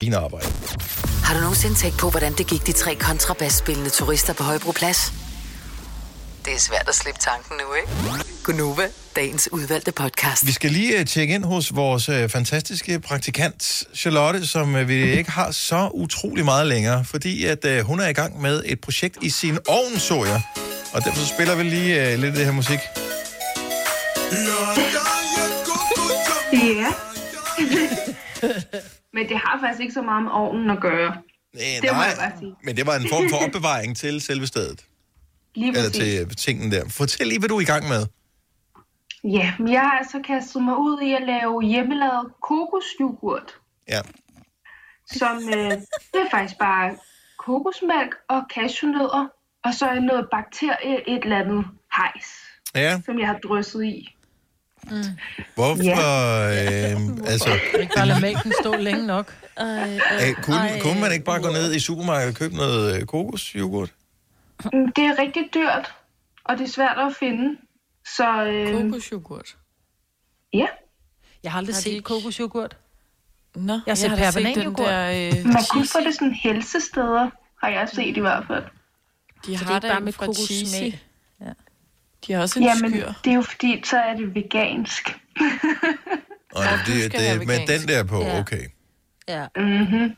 Din arbejde. Har du nogensinde tænkt på, hvordan det gik de tre kontrabasspillende turister på Højbroplads? Det er svært at slippe tanken nu, ikke? Gunova, dagens udvalgte podcast. Vi skal lige uh, tjekke ind hos vores uh, fantastiske praktikant, Charlotte, som uh, vi ikke har så utrolig meget længere, fordi at hun er i gang med et projekt i sin ovn, så jeg. Og derfor så spiller vi lige lidt af det her musik. Ja. Men det har faktisk ikke så meget med ovnen at gøre. Øh, det må jeg sige. men det var en form for opbevaring til selve stedet. Lige Eller præcis. til uh, tingen der. Fortæl lige, hvad du er i gang med. Ja, men jeg har altså kastet mig ud i at lave hjemmelavet kokosjoghurt. Ja. Som, øh, det er faktisk bare kokosmælk og cashewnødder, og så er noget bakterie, et eller andet hejs, Ja, som jeg har drysset i. Mm. hvorfor... Øh, altså, Ikke bare lade mælken stå længe nok. Ej, øh, kunne, kunne man ikke bare gå ned i supermarkedet og købe noget øh, kokosjoghurt? Mm, Det er rigtig dyrt, og det er svært at finde. Så, øh, Kokosjoghurt. Ja. Jeg har aldrig Har de set ikke- kokosjoghurt. Nå, Jeg har set har da per set den der, øh, Man kunne få det sådan helsesteder, har jeg set i hvert fald. De det har er ikke da bare med? Cheesy. De har også en Jamen, skyr. det er jo fordi, så er det vegansk. Og det, det, med den der på, Ja. okay. Ja. Mm-hmm.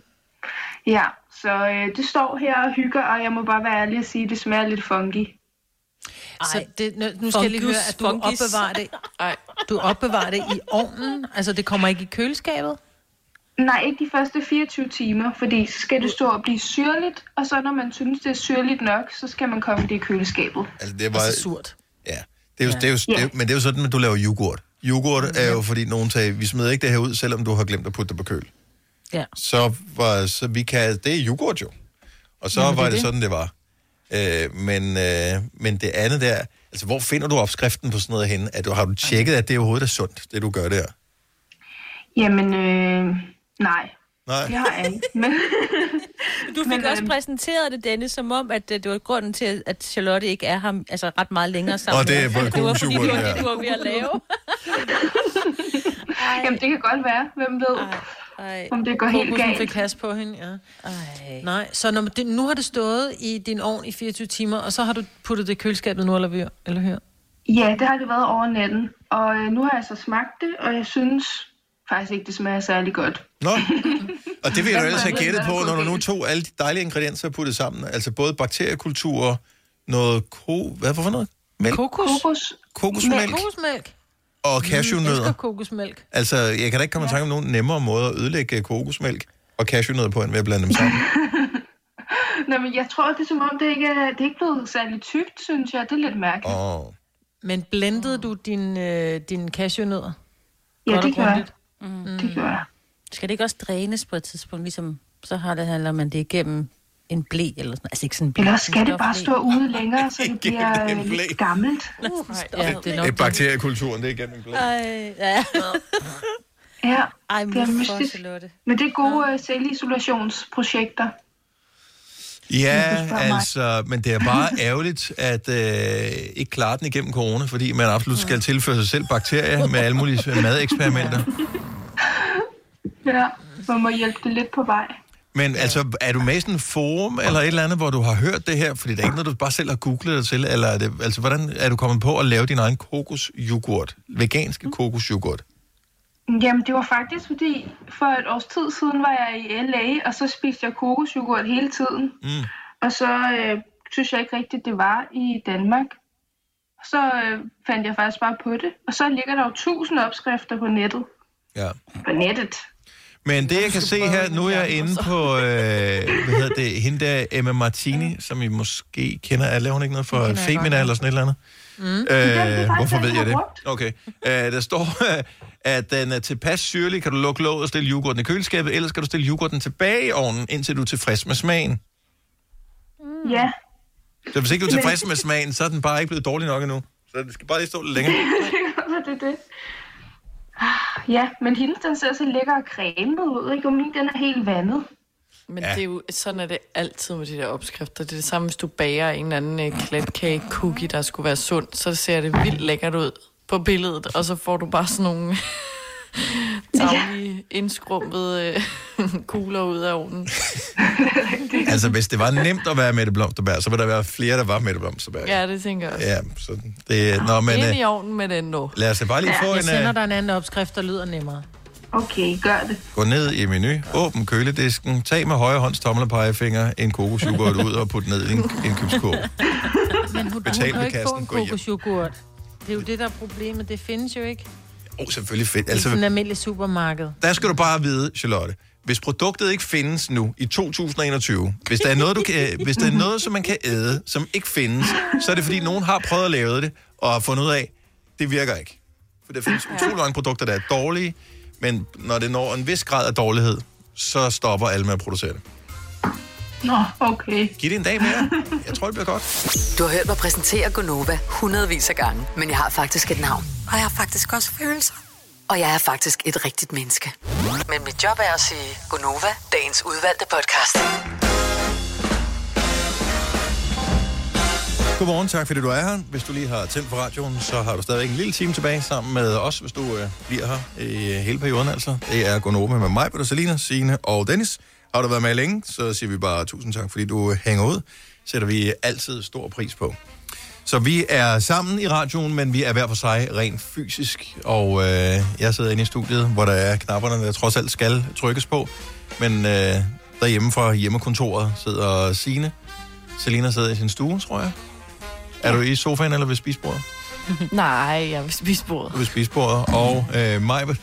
Ja, så øh, det står her og hygger, og jeg må bare være ærlig og sige, at det smager lidt funky. Så det, nu, nu skal jeg lige høre, at du funkis. opbevarer det, du opbevarer det i ovnen. Altså, det kommer ikke i køleskabet? Nej, ikke de første 24 timer, fordi så skal det stå og blive syrligt, og så når man synes, det er syrligt nok, så skal man komme det i køleskabet. Altså, det var... Altså surt. Ja, det er jo, det er jo, det er, jo- men det er jo sådan, at du laver yoghurt. Yoghurt er jo, fordi nogen tager, vi smider ikke det her ud, selvom du har glemt at putte det på køl. Ja. Så, var, så vi kan, det er yoghurt jo. Og så Jamen, var det, det. sådan, det var. Øh, men, øh, men det andet der, altså hvor finder du opskriften på sådan noget henne? Er du, har du tjekket, at det overhovedet er sundt, det du gør der? Jamen, øh, nej. Nej. Det har jeg ikke. Men, Du fik Men, også øhm, præsenteret det, Dennis, som om, at øh, det var grunden til, at Charlotte ikke er ham altså ret meget længere sammen. Og det er med på ham. Det var fordi, det var ved at lave. Jamen, det kan godt være. Hvem ved, Ej. om det går helt Kokosen galt. fik has på hende, ja. Ej. Nej, så når det, nu har det stået i din ovn i 24 timer, og så har du puttet det i køleskabet nu, eller, vi- eller hør? Ja, det har det været over natten. Og øh, nu har jeg så smagt det, og jeg synes faktisk ikke, det smager særlig godt. Nå, og det vil jeg jo ellers have gættet på, når du nu tog alle de dejlige ingredienser og puttede sammen. Altså både bakteriekultur, noget ko... Hvad for noget? Mælk? Kokos? Kokos. Kokosmælk Kokosmælk. og Jeg cashewnødder. elsker kokosmælk. Altså, jeg kan da ikke komme i tanke om nogen nemmere måde at ødelægge øh, kokosmælk og cashewnødder på, end ved at blande dem sammen. Nå, men jeg tror, det er som om, det ikke er, det er ikke blevet særlig tykt, synes jeg. Det er lidt mærkeligt. Oh. Men blendede du din, øh, din cashewnødder? Ja, det gør jeg. Mm. Det gør jeg. Skal det ikke også drænes på et tidspunkt, ligesom så har det handler man det igennem en blæ eller sådan Altså ikke sådan en blæ. Eller skal det bare stå ude længere, så det bliver en øh, blæ. lidt gammelt? Ja, det er Det nok er bakteriekulturen, det er igennem en blæ. Ej, ja. Ja, Ej, det er mystisk. Men det er gode øh, selvisolationsprojekter. Ja, altså, men det er bare ærgerligt, at øh, ikke klare den igennem corona, fordi man absolut skal tilføre sig selv bakterier med alle mulige madeksperimenter. Ja, man må hjælpe det lidt på vej. Men altså, er du med i sådan en forum eller et eller andet, hvor du har hørt det her? Fordi det er ikke noget, du bare selv har googlet dig til. Eller er det, altså, hvordan er du kommet på at lave din egen kokosyoghurt? Veganske kokosyoghurt? Jamen, det var faktisk fordi, for et års tid siden var jeg i LA, og så spiste jeg kokosyoghurt hele tiden. Mm. Og så øh, synes jeg ikke rigtigt, det var i Danmark. Så øh, fandt jeg faktisk bare på det. Og så ligger der jo tusind opskrifter på nettet. Ja. På nettet. Men det, jeg kan se her, nu er jeg inde på, øh, hvad hedder det, hende der, Emma Martini, som I måske kender. Er laver hun ikke noget for Femina eller sådan et eller andet? Mm. det Øh, faktisk hvorfor ved jeg det? Okay. Øh, der står, at den er tilpas syrlig. Kan du lukke låget og stille yoghurten i køleskabet, ellers skal du stille yoghurten tilbage i ovnen, indtil du er tilfreds med smagen. Ja. Så hvis ikke du er tilfreds med smagen, så er den bare ikke blevet dårlig nok endnu. Så det skal bare lige stå lidt længere. det er det. Ah, Ja, men hendes den ser så lækker og cremet ud, ikke? Og min den er helt vandet. Men ja. det er jo, sådan er det altid med de der opskrifter. Det er det samme, hvis du bager en eller anden uh, klatkage cookie, der skulle være sund, så ser det vildt lækkert ud på billedet, og så får du bare sådan nogle taglige, indskrumpede uh, kugler ud af ovnen. altså, hvis det var nemt at være Mette Blomsterberg, så ville der være flere, der var Mette Blomsterberg. Ja, det tænker jeg også. Ja, så det, nå, men, Ind i øh, ovnen med den nu. lad os da bare lige få Jeg en... sender øh, dig en anden opskrift, der lyder nemmere. Okay, gør det. Gå ned i menu, åbn køledisken, tag med højre hånds tommel og pegefinger en kokosyoghurt ud og put ned i en indkøbskurv. Men hun, Betal hun kan jo ikke få en kokosyoghurt. Det er jo det, der er problemet. Det findes jo ikke. Oh, selvfølgelig fedt. Altså, I sådan en Altså, almindelig supermarked. der skal du bare vide, Charlotte, hvis produktet ikke findes nu i 2021, hvis der er noget, du kan, hvis der er noget, som man kan æde, som ikke findes, så er det fordi, nogen har prøvet at lave det, og har fundet ud af, det virker ikke. For der findes utrolig mange produkter, der er dårlige, men når det når en vis grad af dårlighed, så stopper alle med at producere det. Nå, okay. Giv det en dag mere. Jeg tror, det bliver godt. Du har hørt mig præsentere Gonova hundredvis af gange, men jeg har faktisk et navn. Og jeg har faktisk også følelser. Og jeg er faktisk et rigtigt menneske. Men mit job er at sige Gonova, dagens udvalgte podcast. Godmorgen, tak fordi du er her. Hvis du lige har tændt på radioen, så har du stadigvæk en lille time tilbage sammen med os, hvis du øh, bliver her i hele perioden altså. Det er Gonova med mig, Peter Selina, Signe og Dennis. Har du været med længe, så siger vi bare tusind tak, fordi du hænger ud. Sætter vi altid stor pris på. Så vi er sammen i radioen, men vi er hver for sig rent fysisk. Og øh, jeg sidder inde i studiet, hvor der er knapperne, der trods alt skal trykkes på. Men øh, derhjemme fra hjemmekontoret sidder Signe. Selina sidder i sin stue, tror jeg. Er du i sofaen eller ved spisbordet? Nej, jeg vil spise bordet. Du ved spisbordet. Og øh, mig ved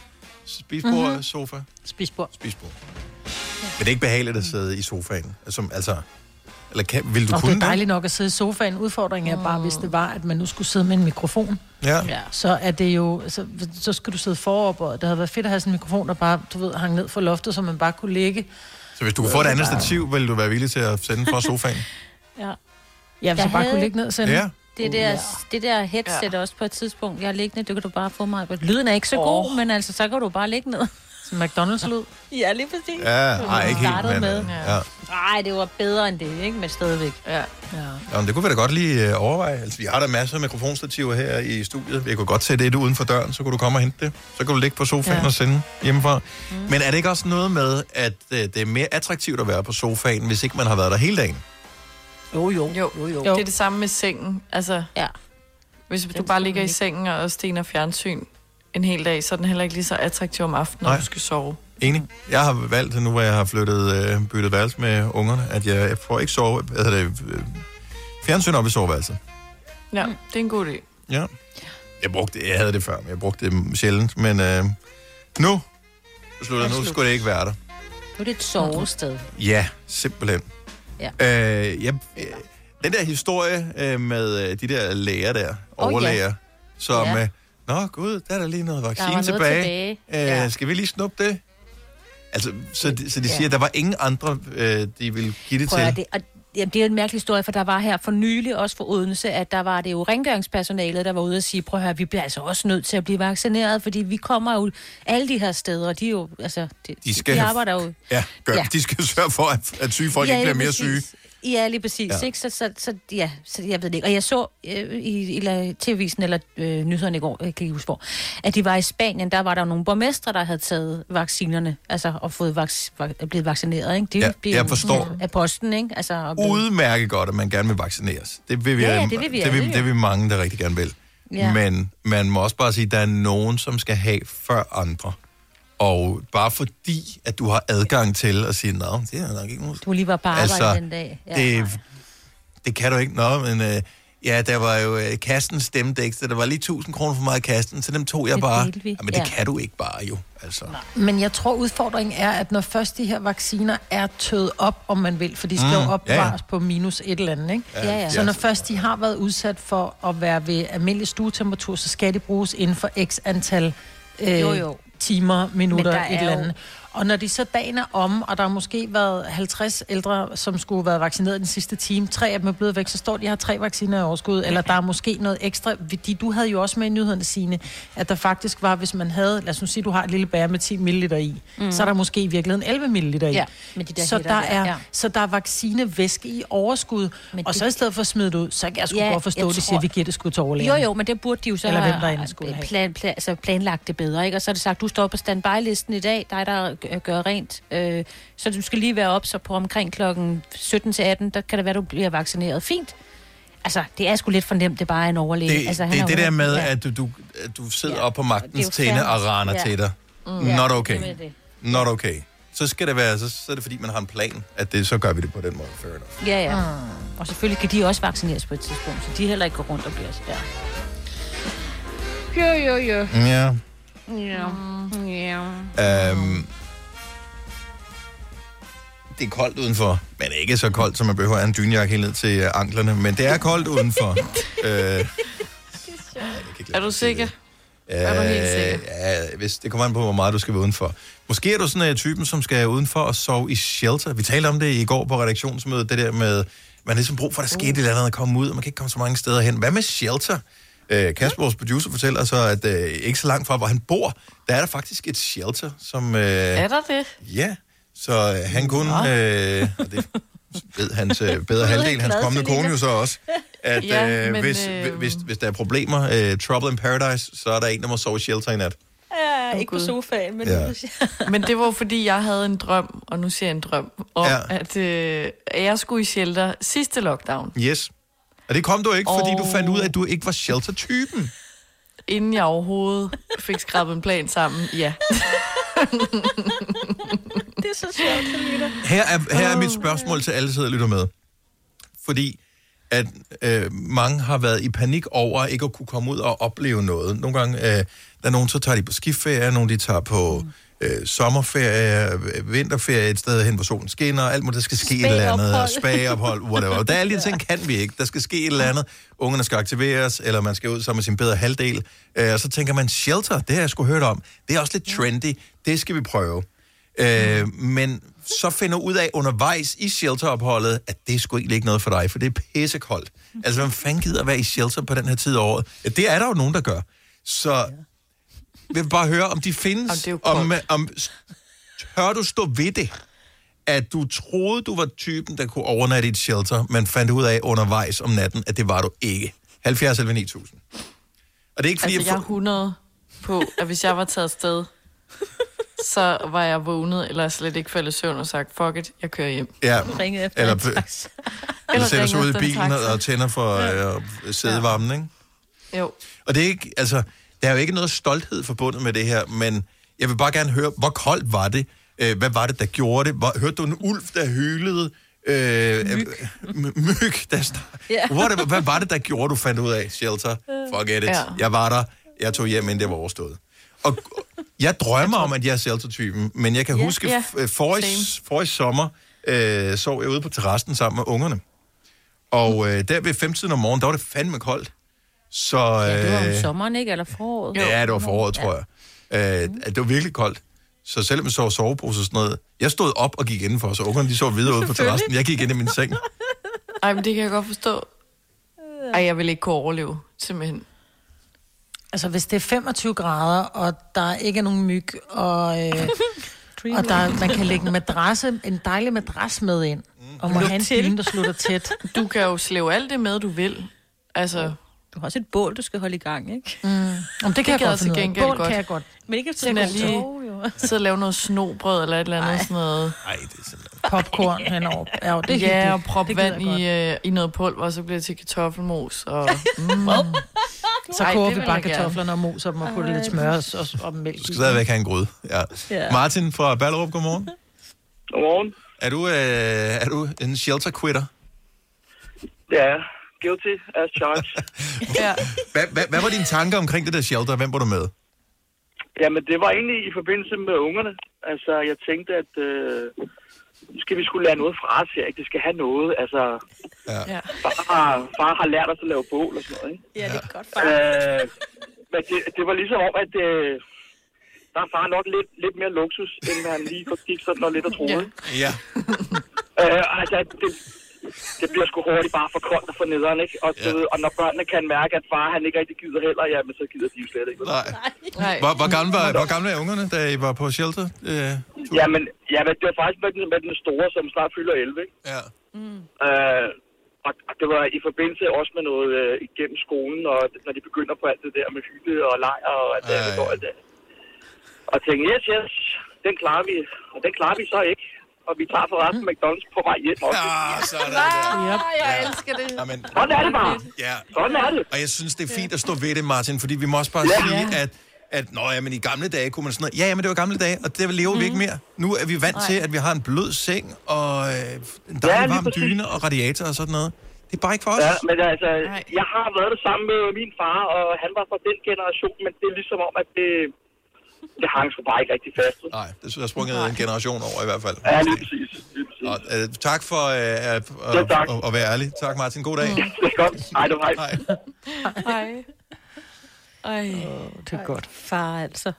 spisbordet, mm-hmm. sofa. Spisbord. Spisbord. Men det er ikke behageligt at sidde i sofaen. Altså, altså eller kan, vil du Og det kunne er dejligt nok at sidde i sofaen. Udfordringen er bare, hvis det var, at man nu skulle sidde med en mikrofon. Ja. ja. Så er det jo, så, så skal du sidde forover, og det havde været fedt at have sådan en mikrofon, der bare, du ved, hang ned fra loftet, så man bare kunne ligge. Så hvis du kunne få et andet stativ, vil du være villig til at sende fra sofaen? Ja. Ja, hvis jeg bare kunne ligge ned og sende. Ja. Det der, det der headset ja. også på et tidspunkt, jeg har liggende, det kan du bare få mig. Lyden er ikke så god, men altså, så kan du bare ligge ned. Som McDonald's-lyd. Ja, lige præcis. Ja, Det var ej, det, ikke vi helt, startede men, med. ja. Nej, det var bedre end det, ikke? Men stadigvæk. Ja. ja. Jamen, det kunne vi da godt lige øh, overveje. Altså, vi har da masser af mikrofonstativer her i studiet. Jeg kunne godt sætte et uden for døren, så kunne du komme og hente det. Så kan du ligge på sofaen ja. Og sende hjemmefra. Mm. Men er det ikke også noget med, at øh, det er mere attraktivt at være på sofaen, hvis ikke man har været der hele dagen? Jo, jo. Jo, jo, jo. det er det samme med sengen. Altså, ja. Hvis du bare ligger i sengen og stener fjernsyn en hel dag, så er den heller ikke lige så attraktiv om aftenen, når Nej. du skal sove. Enig. Jeg har valgt, nu hvor jeg har flyttet øh, byttet værelse med ungerne, at jeg, jeg får ikke sove, hvad hedder det, øh, fjernsyn op i soveværelset. Ja, det er en god idé. Ja. Jeg brugte jeg havde det før, men jeg brugte det sjældent. Men øh, nu beslutter jeg, nu skulle det ikke være der. Nu er det et sovested. Ja, simpelthen. Ja. Øh, jeg, øh, den der historie øh, med øh, de der læger der, Åh, ja. overlæger, som... Ja. Øh, Nå gud, der er der lige noget vaccine noget tilbage. tilbage. Øh, Ja. Skal vi lige snuppe det? Altså, så, de, så de siger, at der var ingen andre, øh, de ville give det Prøv til. det, og, jamen, det er en mærkelig historie, for der var her for nylig, også for Odense, at der var det jo rengøringspersonalet, der var ude og sige, prøv at høre, vi bliver altså også nødt til at blive vaccineret, fordi vi kommer jo alle de her steder, og de er jo, altså, de, De skal de arbejder jo... Ja, gør, Ja. ja. de skal sørge for, at, at syge folk ja, ikke bliver mere syge. Ja, lige præcis. Ja. Ikke? Så, så, så, ja, så jeg ved det ikke. Og jeg så øh, i, i TV-visen, eller øh, nyhederne i går, jeg kan ikke huske hvor, at de var i Spanien, der var der nogle borgmestre, der havde taget vaccinerne, altså og fået vac- vac- blevet vaccineret, ikke? De Ja, blev jeg forstår. Af posten, ikke? Altså, og blev- Udmærket godt, at man gerne vil vaccineres. Det vil vi, Ja, ja, øh, det vil vi det vil, det vil mange, der rigtig gerne vil. Ja. Men man må også bare sige, at der er nogen, som skal have før andre. Og bare fordi, at du har adgang til at sige, nej, det er nok ikke noget. Du lige var på arbejde Altså, den dag. Ja. Det, det kan du ikke. Nå, men øh, ja, der var jo øh, kasten stemte ekstra. Der var lige 1000 kroner for meget i kasten, så dem tog jeg Det bare. Ja, men det Ja. kan du ikke bare jo. Altså. Men jeg tror, udfordringen er, at når først de her vacciner er tøet op, om man vil, for de skal Mm, jo ja, ja. på minus et eller andet, ikke? Ja, Ja, ja. Så når først de har været udsat for at være ved almindelig stuetemperatur, så skal de bruges inden for x antal øh, Jo, jo. Timer, minutter, et er eller andet. Og når de så dagen er om, og der har måske været 50 ældre, som skulle have været vaccineret den sidste time, tre af dem er blevet væk, så står de har tre vacciner i overskud, eller der er måske noget ekstra, fordi du havde jo også med i nyhederne, Signe, at der faktisk var, hvis man havde, lad os nu sige, du har et lille bær med 10 ml i, mm. så er der måske i virkeligheden 11 ml i. Ja, med de der så, der er, ja. så der er vaccinevæske i overskud, Men og det- så i stedet for at smide det ud, så kan jeg sgu Ja, godt forstå, at de siger, at vi giver det sgu til Jo, overlægerne. jo, men det burde de jo så Eller hvem der have skulle have. plan, plan, altså planlagt det bedre, ikke? Og så er det sagt, du står på standby-listen i dag, dig der gør- gør rent, øh, så du skal lige være op, så på omkring klokken 17 til 18, der kan det være, du bliver vaccineret. Fint. Altså, det er sgu lidt for nemt, det er bare en overlæge. Det, altså, han det er det der med, ja. at du, du, at du sidder Ja. op på magtens er tinde og raner Ja. til dig. Mm. Not Ja, okay. det er det. Not okay. Så skal det være, så, så er det fordi, man har en plan, at det, så gør vi det på den måde. Fair enough. Ja, ja. Og selvfølgelig kan de også vaccineres på et tidspunkt, så de heller ikke går rundt og bliver... Ja. Jo, jo, jo. Ja. Ja. Ja. Øhm, det er koldt udenfor, men ikke så koldt, som man behøver at have en dynjakke helt ned til øh, anklerne, men det er koldt udenfor. øh, Er du sikker? øh, Er du helt sikker? Ja, hvis det kommer an på, hvor meget du skal være udenfor. Måske er du sådan en typen, som skal udenfor og sove i shelter. Vi talte om det i går på redaktionsmødet, det der med, man har ligesom brug for, at der skete et eller andet at komme ud, og man kan ikke komme så mange steder hen. Hvad med shelter? Øh, Kasper, vores producer, fortæller så, at øh, ikke så langt fra, hvor han bor, der er der faktisk et shelter, som... Øh, Er der det? Ja, så øh, han kunne, øh, og det ved hans øh, bedre halvdel, hans kommende kone jo så også, at Ja, øh, men, hvis, øh, hvis, hvis der er problemer, øh, trouble in paradise, så er der en, der må sove i shelter i nat. Ja, Åh, ikke på Gud. sofaen, men... Ja. Men det var fordi, jeg havde en drøm, og nu siger jeg en drøm, om, Ja. ja. at, øh, jeg skulle i shelter sidste lockdown, Yes. Og det kom du ikke, fordi du Og- fandt ud af, at du ikke var shelter-typen. inden jeg overhovedet fik skrabet en plan sammen. Ja. det er så sjovt. Her er, her er mit spørgsmål til alle, der lytter med. Fordi at øh, mange har været i panik over ikke at kunne komme ud og opleve noget. Nogle gange, øh, der er nogen, så tager de på skiferie, nogle de tager på øh, sommerferie, øh, vinterferie et sted hen, hvor solen skinner, alt muligt, der skal ske et eller andet, spageophold, whatever. Der er alle de ting, kan vi ikke. Der skal ske et eller andet. Ungerne skal aktiveres, eller man skal ud sammen med sin bedre halvdel. Øh, og så tænker man, shelter, det har jeg sgu hørt om. Det er også lidt trendy. Det skal vi prøve. Øh, men så finder ud af undervejs i shelteropholdet, at det er sgu egentlig ikke noget for dig, for det er pissekoldt. Altså, hvem fanden gider at være i shelter på den her tid af året? Ja, det er der jo nogen, der gør. Så jeg vil bare høre, om de findes. Jamen, om, om, tør du stå ved det? At du troede, du var typen, der kunne overnatte i et shelter, men fandt ud af undervejs om natten, at det var du ikke. 70 eller 9000. Og det er ikke fordi, Altså, jeg er 100 på, at hvis jeg var taget afsted, så var jeg vågnet, eller slet ikke faldet i søvn og sagt, fuck it, jeg kører hjem. Ja. Ringet efter Eller, en taxa. eller sætter sig ud i bilen og, tænder for øh, sædevarmen, ikke? Jo. Og det er ikke, altså, der er jo ikke noget stolthed forbundet med det her, men jeg vil bare gerne høre, hvor koldt var det? Øh, hvad var det, der gjorde det? Hørte du en ulv, der hylede? Øh, myg. myg, der st- Ja. Whatever, hvad var det, der gjorde, du fandt ud af, shelter? Forget it. Ja. Jeg var der, jeg tog hjem, inden det var overstået. Og jeg drømmer om, at jeg er shelter-typen, men jeg kan Ja. huske, Ja. f- forrige, forrige sommer øh, sov jeg ude på terrassen sammen med ungerne. Og øh, der ved 15 om morgenen, der var det fandme koldt. Så, Ja, det var om øh, sommeren, ikke? Eller foråret? Ja, det var foråret, tror jeg. Øh, at det var virkelig koldt. Så selvom jeg sov sovepose og sådan noget, jeg stod op og gik indenfor, så ungerne de sov videre ude på terrassen. Jeg gik ind i min seng. Ej, men det kan jeg godt forstå. Ej, jeg vil ikke kunne overleve, simpelthen. Altså, hvis det er 25 grader, og der ikke er nogen myg, og, øh, og der, man kan lægge en madrasse, en dejlig madras med ind, og må Luk have en til. dyne, der slutter tæt. Du kan jo slæve alt det med, du vil. Altså, Du har også et bål, du skal holde i gang, ikke? Mm. Om det kan jeg gad godt finde ud af. gengæld Bål godt. kan jeg godt. Men ikke Sådan til at lige sidde og lave noget snobrød eller et eller andet sådan noget. Nej, det er simpelthen... Popcorn henover. Ja, jo, det er ja, og prop Det vand i, øh, i noget pulver, og så bliver det til kartoffelmos. Og, mm. Så Ej, koger vi bare kartoflerne og moser dem og putter lidt smør og, og, og mælk Du skal stadigvæk have en gryde. Ja. Ja. Martin fra Ballerup, godmorgen. Godmorgen. Er du, øh, er du en shelter quitter? Ja, guilty as charged. ja. Hvad, hvad, hvad var dine tanker omkring det der shelter? Hvem var du med? Jamen, det var egentlig i forbindelse med ungerne. Altså, jeg tænkte, at øh, nu skal vi skulle lære noget fra os her, ikke? Det skal have noget. Altså, ja. far, har, far har lært os at lave bål og sådan noget, ikke? Ja, det er godt. Øh, men det, det var ligesom om, at øh, der er far nok lidt, lidt mere luksus, end han lige gik sådan og lidt og troede. Ja. Øh, altså, det, det bliver sgu hurtigt bare for koldt og for nederen, ikke? Og, ja. og når børnene kan mærke, at far han ikke rigtig gider heller, jamen så gider de jo slet ikke. Nej. Nej. Hvor, hvor, gamle var, hvor gamle er ungerne, da I var på shelter? Øh, Jamen, jamen, det var faktisk med den, med den store, som snart fylder 11, ikke? Ja. Mm. Øh, og, og det var i forbindelse også med noget øh, igennem skolen, og når de begynder på alt det der med hygge og lejr og alt det, Ja, ja, ja. ja. alt det. Og tænkte, yes, yes, den klarer vi. Og den klarer vi så ikke. Og vi tager forresten McDonald's på vej hjem også. Ja, sådan Nej, Yep. jeg Ja. elsker det. Jamen, Sådan er det bare. Ja. Sådan er det. Og jeg synes, det er fint at stå ved det, Martin, fordi vi må også bare Ja. sige, at at nå, ja, men i gamle dage kunne man sådan noget. Ja, ja, men det var gamle dage, og det lever mm. vi ikke mere. Nu er vi vant Nej. til, at vi har en blød seng og øh, en Ja, dejlig lige varm præcis. dyne og radiator og sådan noget. Det er bare ikke for os. Ja, men altså, jeg har været det sammen med min far, og han var fra den generation, men det er ligesom om, at det, det hang sgu bare ikke rigtig fast. Nej, det er sprunget en generation over i hvert fald. Ja, lige præcis. Lige præcis. Og, øh, tak for øh, at, Ja, at, tak. at, at være ærlig. Tak, Martin. God dag. Det er godt. Hej, du hej. hej. Hej. Ej. Det er godt. Far, altså.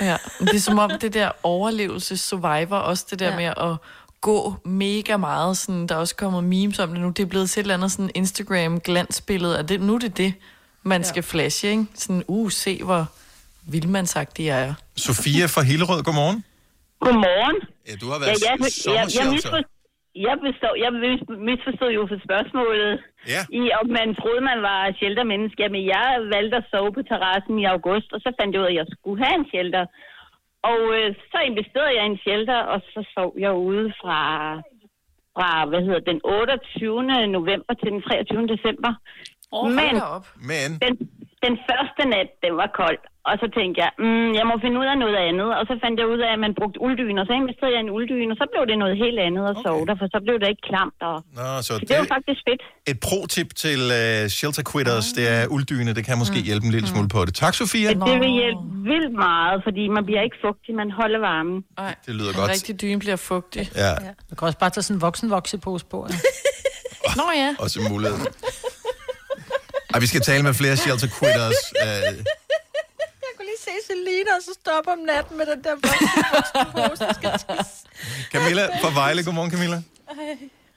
Ja, det er som om det der overlevelse survivor, også det der ja. med at gå mega meget. Sådan, der er også kommet memes om det nu. Det er blevet til et eller andet sådan Instagram-glansbillede. Og det, nu er det det, man ja. skal flashe, ikke? Sådan, uh, se hvor vildmandsagtig jeg er. Sofia fra Hillerød, godmorgen. Godmorgen. Ja, du har været ja, jeg, jeg, jeg, misforstod, jeg, bestod, jeg mis- misforstod jo for spørgsmålet Ja. i, om man troede, man var sheltermenneske. Jamen, jeg valgte at sove på terrassen i august, og så fandt jeg ud af, at jeg skulle have en shelter. Og øh, så investerede jeg i en shelter, og så sov jeg ude fra, fra hvad hedder den 28. november til den 23. december. Åh, Men op. Men den, den første nat, den var kold. Og så tænkte jeg, mm, jeg må finde ud af noget andet. Og så fandt jeg ud af, at man brugte ulddyne, og så investerede jeg i en ulddyne, og så blev det noget helt andet at sove der, for så blev det ikke klamt. Og... Nå, så Så det, det var faktisk fedt. et pro-tip til uh, shelter quitters, det er ulddyne. Det kan måske hjælpe en lille smule på det. Tak, Sofia. Det vil hjælpe vildt meget, fordi man bliver ikke fugtig, man holder varmen. Nej, Det lyder en godt. rigtig dyne bliver fugtig. Ja, Du kan også bare tage sådan en voksenvoksepose på. Ja. Nå ja. også en mulighed. Ej, vi skal tale med flere shelter quitters. Uh, Jeg kunne lige se Og så stoppe om natten med den der voksenpose, der skal tisse. Camilla fra Vejle. Godmorgen, Camilla.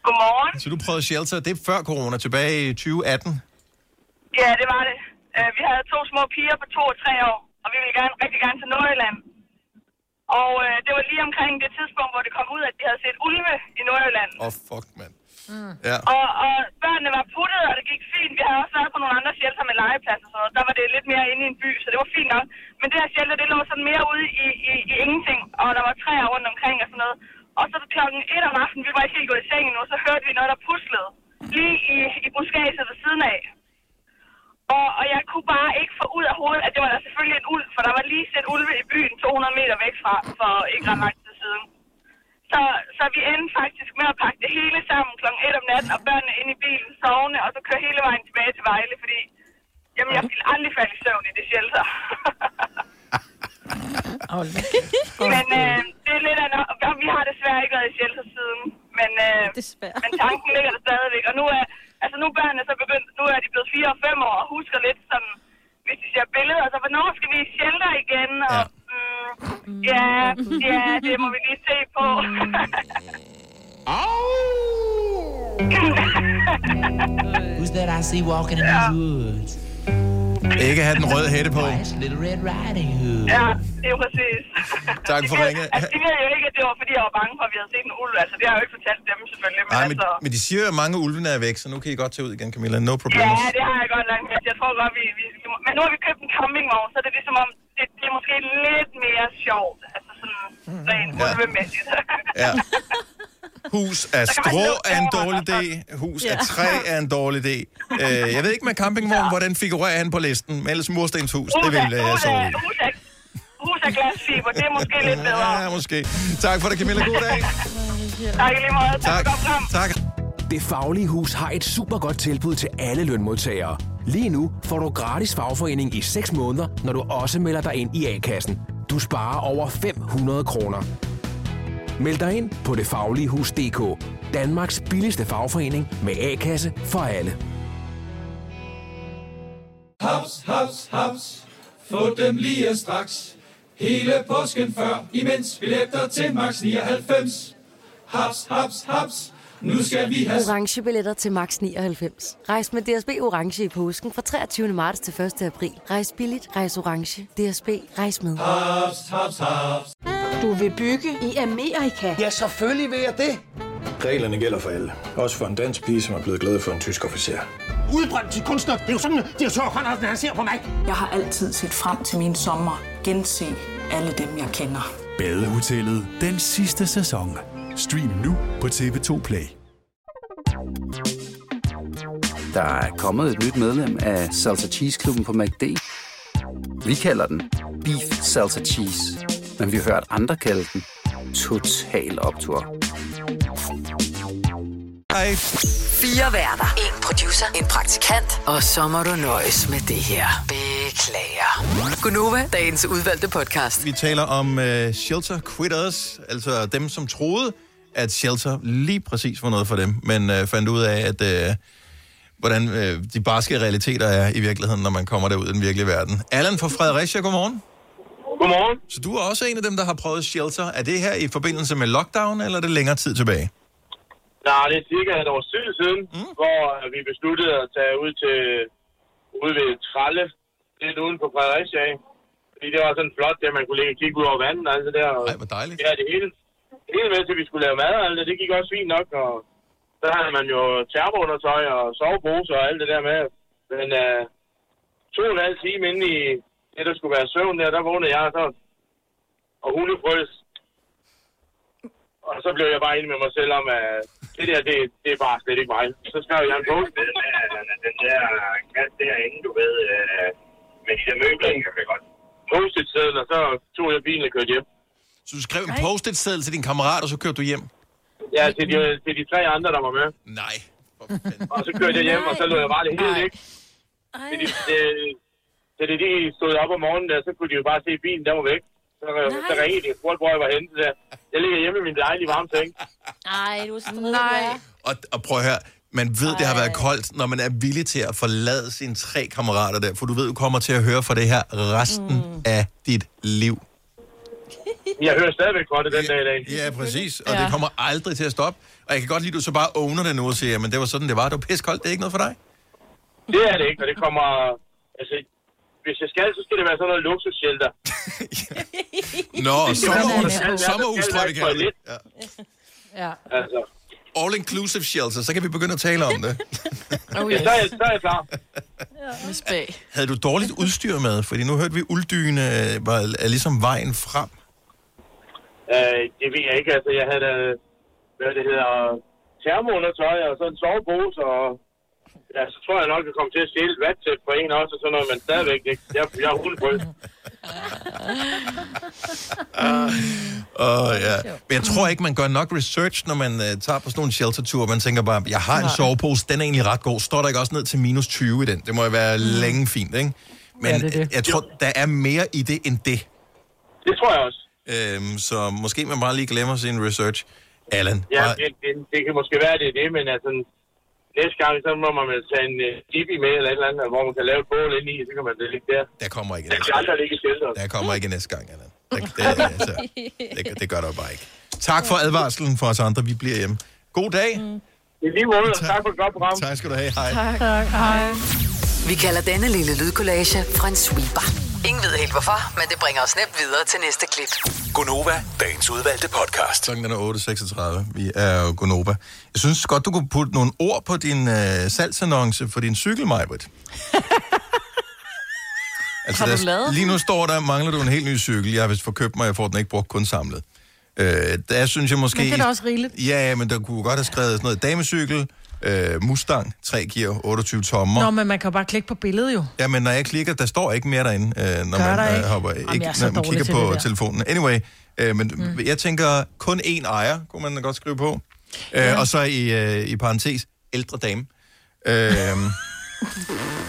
Godmorgen. Så du prøvede shelter, det er før corona, tilbage i 2018. Ja, det var det. Uh, vi havde to små piger på to og tre år, og vi ville gerne, rigtig gerne til Nordjylland. Og uh, det var lige omkring det tidspunkt, hvor det kom ud, at de havde set ulve i Nordjylland. Åh, oh, fuck, mand. Mm. Ja. Og, og børnene var puttet, og det gik fint. Vi havde også været på nogle andre shelter med legeplads og sådan noget. Der var det lidt mere inde i en by, så det var fint nok. Men det her shelter, det lå sådan mere ude i, i, i ingenting, og der var træer rundt omkring og sådan noget. Og så klokken et om aftenen, vi var ikke helt gået i seng endnu, så hørte vi noget, der puslede lige i, i buskaget ved siden af. Og, og jeg kunne bare ikke få ud af hovedet, at det var der selvfølgelig en ulv, for der var lige set ulve i byen 200 meter væk fra, for ikke ret lang tid siden. Så, så vi endte faktisk med at pakke det hele sammen kl. 1 om natten, og børnene ind i bilen sovende, og så køre hele vejen tilbage til Vejle, fordi jamen, jeg ville aldrig falde i søvn i det shelter. men øh, det er lidt af og vi har desværre ikke været i shelter siden, men, øh, men tanken ligger der stadigvæk. Og nu er, altså nu er børnene så begyndt, nu er de blevet 4 og 5 år, og husker lidt sådan, hvis de ser billeder, så hvornår skal vi i shelter igen? Og, mm, ja, ja, det må vi lige se på. Who's that I see walking in these woods? Ikke have den røde hætte på. Ja, det er præcis. Tak for De ved- ringet. Altså, de ved jo ikke, at det var, fordi jeg var bange for, at vi havde set en ulv. Altså, det har jeg jo ikke fortalt dem, selvfølgelig. Men, Nej, men, altså, men de siger jo, at mange ulvene er væk, så nu kan I godt tage ud igen, Camilla. No problems. Ja, det har jeg godt langt med. Jeg tror godt, vi, vi, Men nu har vi købt en campingvogn, så det er ligesom om, det, det er måske lidt mere sjovt. Altså sådan rent Ja. ulvemæssigt. Ja. Hus af strå er en dårlig idé. Hus af Ja. træ er en dårlig idé. Øh, jeg ved ikke med campingvogn, hvordan figurerer han på listen. Men ellers murstenshus, det vil jeg hus, af, i. hus, af, hus af glasfiber, det er måske lidt bedre. Ja, måske. Tak for det, Camilla. God dag. Tak i lige måde. Tak. Tak. Det Faglige Hus har et super godt tilbud til alle lønmodtagere. Lige nu får du gratis fagforening i 6 måneder, når du også melder dig ind i A-kassen. Du sparer over 500 kroner. Meld dig ind på detfagligehus.dk. Danmarks billigste fagforening med A-kasse for alle. Haps, haps, haps. Få dem lige straks. Hele påsken før, imens billetter til max 99. Haps, haps, haps. Nu skal vi have... Orange billetter til max 99. Rejs med DSB Orange i påsken fra 23. marts til 1. april. Rejs billigt, rejs orange. DSB, rejs med. Haps, haps, haps. Du vil bygge i Amerika? Ja, selvfølgelig vil jeg det. Reglerne gælder for alle. Også for en dansk pige, som er blevet glad for en tysk officer. Udbrændt til kunstner. Det er jo sådan, at direktør Conradsen, han ser på mig. Jeg har altid set frem til min sommer. Gense alle dem, jeg kender. Badehotellet den sidste sæson. Stream nu på TV2 Play. Der er kommet et nyt medlem af Salsa Cheese Klubben på MACD. Vi kalder den Beef Salsa Cheese, men vi har hørt andre kalde den Total Optor. Hej. Fire værter. En producer. En praktikant. Og så må du nøjes med det her. Beklager. Gunova, dagens udvalgte podcast. Vi taler om uh, shelter quitters, altså dem, som troede, at shelter lige præcis var noget for dem, men uh, fandt ud af, at uh, hvordan uh, de barske realiteter er i virkeligheden, når man kommer derud i den virkelige verden. Allan fra Fredericia, godmorgen. Godmorgen. Så du er også en af dem, der har prøvet shelter. Er det her i forbindelse med lockdown, eller er det længere tid tilbage? Nej, det er cirka et års tid siden, mm. hvor øh, vi besluttede at tage ud til ude ved Tralle, lidt uden på Fredericia. Fordi det var sådan flot, at man kunne ligge og kigge ud over vandet og alt det der. Nej, hvor dejligt. Ja, det hele, det hele med til, at vi skulle lave mad og alt det, det gik også fint nok. Og så havde man jo termoundertøj og sovepose og alt det der med. Men uh, to og en halv time inde i det, der skulle være søvn der, der vågnede jeg så og hundefrøs. Og så blev jeg bare enig med mig selv om, at det der, det, det er bare slet ikke mig. Så skrev jeg en post. Den der, den der kast derinde, du ved, øh, med de der møbler, kan jeg godt. post-it-seddel, og så tog jeg bilen og kørte hjem. Så du skrev en post-it-seddel til din kammerat, og så kørte du hjem? Ja, til de, til de tre andre, der var med. Nej. Og så kørte jeg hjem, og så lå jeg bare det hele væk. Til de, det, til de, de stod op om morgenen der, så kunne de jo bare se bilen, der var væk. Så, så ringede de og spurgte, hvor jeg var henne. Så der. Jeg ligger hjemme i min dejlige varme seng. Ej, du er stridig, Nej. Og, og prøv at høre, man ved, det har været koldt, når man er villig til at forlade sine tre kammerater der, for du ved, du kommer til at høre for det her resten mm. af dit liv. Jeg hører stadigvæk fra det den dag i dag. Ja, præcis. Og ja. det kommer aldrig til at stoppe. Og jeg kan godt lide, at du så bare owner det nu og siger, men det var sådan, det var. Det var piskoldt, det er ikke noget for dig. Det er det ikke, og det kommer... Altså, hvis jeg skal, så skal det være sådan noget luksusshelter. Nå, sommerhus, sådan, sommerhus tror jeg, det. Ja. Ja. Altså, All-inclusive shelter, så kan vi begynde at tale om det. oh, yes. så, er jeg, så er jeg klar. Med spag. Havde du dårligt udstyr med? Fordi nu hørte vi, ulddyne øh, var er ligesom vejen frem. Øh, det ved jeg ikke. Altså, jeg havde hvad det hedder, termoundertøj og så en sovepose, og ja, så tror jeg nok, jeg kommer til at stjæle et vattæt for en også, og sådan noget, men stadigvæk, ikke. jeg, jeg er hundebrød. Åh, oh, ja. Men jeg tror ikke, man gør nok research, når man uh, tager på sådan nogle shelterture. Man tænker bare, jeg har en sovepose, den er egentlig ret god. Står der ikke også ned til minus 20 i den? Det må jo være mm. længe fint, ikke? Men Ja, det det. jeg tror, der er mere i det end det. Det tror jeg også. Øhm, så måske man bare lige glemmer sin research. Allan, Ja, bare, det, det, det kan måske være, det er det, men altså, næste gang, så må man tage en uh, dibi med, eller et eller andet, hvor man kan lave et bål ind i, så kan man det ligge der. der kommer ikke Det næste i shelteret. Der kommer ikke næste gang, Allan. Det, det, det, altså, det, det gør der bare ikke. Tak for advarslen for os andre. Vi bliver hjemme. God dag. Mm. I lige måde, og tak for et godt program. Tak skal du have. Hej. Tak. Hej. Vi kalder denne lille lydkollage en sweeper. Ingen ved helt hvorfor, men det bringer os nemt videre til næste klip. Gonova, dagens udvalgte podcast. Klokken den er 8.36. Vi er jo Gonova. Jeg synes godt, du kunne putte nogle ord på din øh, salgsannonce for din cykel, Majbrit. altså, Har du lavet Lige nu står der, mangler du en helt ny cykel. Jeg har vist forkøbt mig, jeg får den ikke brugt, kun samlet. Øh, der synes jeg måske... Men det er da også rigeligt. Ja, men der kunne godt have skrevet sådan noget damecykel, øh, Mustang, 3 gear, 28 tommer. Nå, men man kan jo bare klikke på billedet jo. Ja, men når jeg klikker, der står ikke mere derinde, øh, når Gør man øh, ikke? hopper. Jamen, Ikke, når man kigger til på telefonen. Anyway, øh, men mm. jeg tænker kun én ejer, kunne man godt skrive på. Øh, Ja. og så i, øh, i parentes, ældre dame. Øh,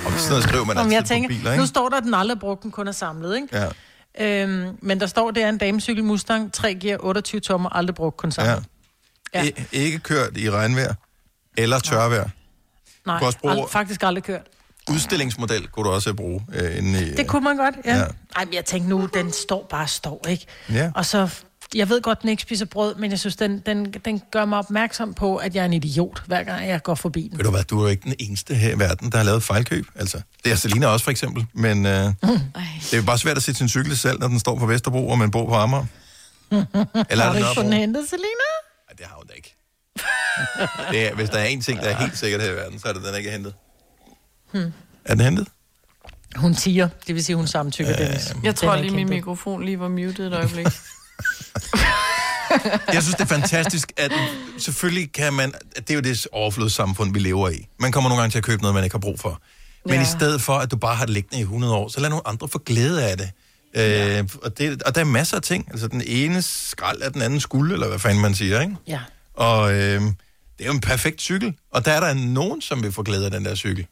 og sådan noget skriver man Om altid jeg på tænker, biler, ikke? nu står der, at den aldrig er brugt, den kun er samlet, ikke? Ja, Øhm, men der står, det er en damecykel Mustang, 3 gear, 28 tommer, aldrig brugt, kun ja. Ja. I, ikke kørt i regnvejr eller tørvejr. Nej, kunne også bruge- ald- faktisk aldrig kørt. Udstillingsmodel kunne du også bruge øh, inde i... Det kunne man godt, ja. Ja. Ej, men jeg tænkte nu, den står bare står, ikke? Ja. Og så, jeg ved godt, den ikke spiser brød, men jeg synes, den, den, den gør mig opmærksom på, at jeg er en idiot, hver gang jeg går forbi den. Ved du hvad, du er jo ikke den eneste her i verden, der har lavet fejlkøb. Altså, det er Selina også, for eksempel. Men øh, det er jo bare svært at sætte sin cykel selv, når den står på Vesterbro, og man bor på Amager. Eller er har det du ikke fået den hentet, Selina? Nej, det har hun da ikke. Det er, hvis der er en ting, der er helt sikkert her i verden, så er det, den ikke er hentet. Hmm. Er den hentet? Hun tiger, det vil sige, hun samtykker, Dennis. Jeg tror Den er lige, min mikrofon lige var muted et øjeblik. Jeg synes, det er fantastisk, at selvfølgelig kan man... at Det er jo det overflodssamfund, vi lever i. Man kommer nogle gange til at købe noget, man ikke har brug for. Men Ja. i stedet for, at du bare har det liggende i 100 år, så lad nogle andre få glæde af det. Øh, og, det og der er masser af ting. Altså, den ene skrald er den anden skuld, eller hvad fanden man siger, ikke? Ja. Og øh, det er jo en perfekt cykel. Og der er der nogen, som vil få glæde af den der cykel.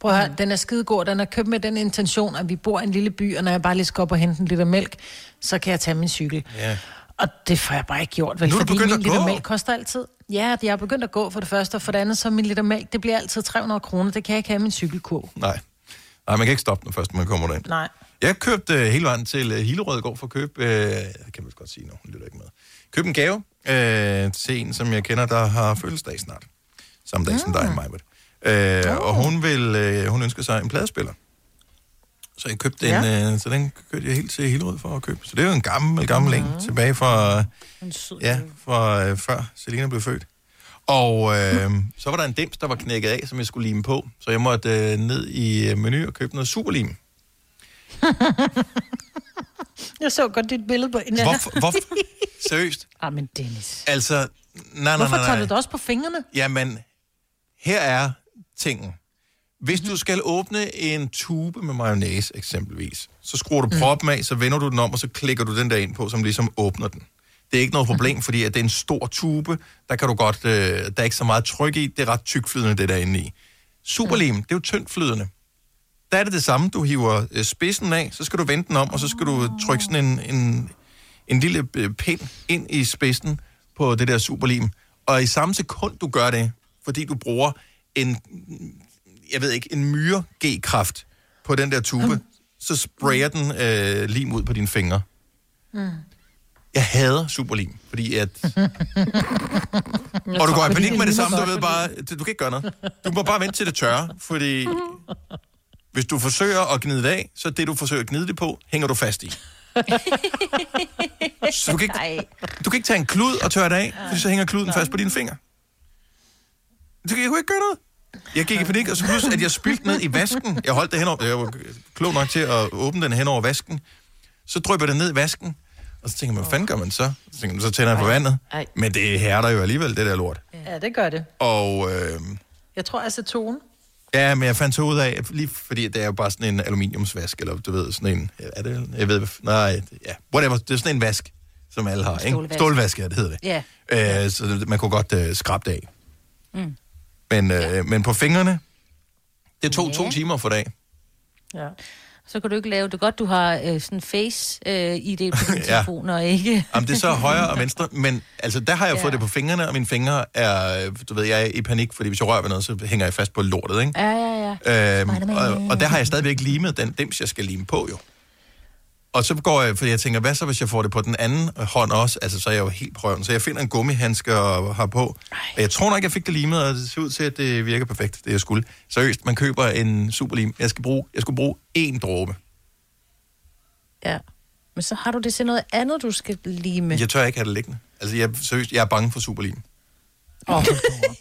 Prøv at høre, den er skidegod. Den er købt med den intention, at vi bor i en lille by, og når jeg bare lige skal op og hente en liter mælk, så kan jeg tage min cykel. Ja. Og det får jeg bare ikke gjort, vel? Nu er du fordi min at liter gå. mælk koster altid... Ja, jeg er begyndt at gå for det første, og for det andet, så min liter mælk, det bliver altid 300 kroner. Det kan jeg ikke have min cykelkurv. Nej. Nej, man kan ikke stoppe den først, man kommer derind. Nej. Jeg købte uh, hele vejen til uh, Hillerød i går for at købe, det kan man godt sige nu, hun lytter ikke med. Køb en gave uh, til en, som jeg kender, der har fødselsdag snart. Samme dag mm. som dig, Majbert. Uh, Og hun, vil, uh, hun ønsker sig en pladespiller. Så jeg købte den, Ja. uh, så den kørte jeg helt til Hillerød for at købe. Så det er jo en gammel, gammel mm. en, tilbage fra, ja, fra uh, før Selina blev født. Og øh, så var der en dims, der var knækket af, som jeg skulle lime på. Så jeg måtte øh, ned i øh, menu og købe noget superlim. Jeg så godt dit billede på en Hvorfor? Hvorfor? Seriøst? Ah, men Dennis. Altså, nej, nej, Hvorfor nej, tager du det også på fingrene? Jamen, her er tingen. Hvis du skal åbne en tube med mayonnaise eksempelvis, så skruer du proppen af, så vender du den om, og så klikker du den der ind på, som ligesom åbner den. Det er ikke noget problem, fordi at det er en stor tube. Der kan du godt, øh, der er ikke så meget tryk i. Det er ret tykflydende, det der er inde i. Superlim, det er jo tyndflydende. Der er det det samme. Du hiver øh, spidsen af, så skal du vende den om, og så skal du trykke sådan en, en, en lille øh, pind ind i spidsen på det der superlim. Og i samme sekund, du gør det, fordi du bruger en, jeg ved ikke, en myre G-kraft på den der tube, så sprayer den øh, lim ud på dine fingre. Mm. Jeg hader superlim, fordi at... og du går i panik med det samme, du ved bare, du kan ikke gøre noget. Du må bare vente til det tørre, fordi hvis du forsøger at gnide det af, så det, du forsøger at gnide det på, hænger du fast i. Så du kan ikke, du kan ikke tage en klud og tørre det af, fordi så hænger kluden fast på dine fingre. Du kan jeg kunne ikke gøre noget. Jeg gik i panik, og så pludselig, at jeg spildte ned i vasken. Jeg holdt det henover, jeg var klog nok til at åbne den hen over vasken. Så drypper det ned i vasken, og så tænker man, hvad fanden gør man så? Så, tænker man, så tænder jeg på vandet. Ej. Men det hærder jo alligevel, det der lort. Ja, det gør det. Og øh, Jeg tror, aceton. Ja, men jeg fandt så ud af, lige fordi det er jo bare sådan en aluminiumsvask, eller du ved, sådan en, er det, jeg ved, nej, ja, whatever, det er sådan en vask, som alle har, ikke? Stålvask. Ja, det hedder det. Ja. Øh, så man kunne godt øh, skrabe det af. Mm. Men, øh, men på fingrene, det tog Ja. to timer for dag. Ja. Så kan du ikke lave det godt, du har øh, sådan face øh, i det på din Ja. telefon, og ikke... Jamen, det er så højre og venstre, men altså, der har jeg Ja. fået det på fingrene, og mine fingre er, du ved, jeg er i panik, fordi hvis jeg rører ved noget, så hænger jeg fast på lortet, ikke? Ja, ja, ja. Øhm, og, og der har jeg stadigvæk limet den dims, jeg skal lime på, jo. Og så går jeg, fordi jeg tænker, hvad så, hvis jeg får det på den anden hånd også? Altså, så er jeg jo helt på røven. Så jeg finder en gummihandske og har på. Og jeg tror nok, jeg fik det limet, og det ser ud til, at det virker perfekt, det jeg skulle. Seriøst, man køber en superlim. Jeg, skal bruge, jeg skulle bruge én dråbe. ja. Men så har du det til noget andet, du skal lime. Jeg tør ikke have det liggende. Altså, jeg, seriøst, jeg er bange for superlim. Oh,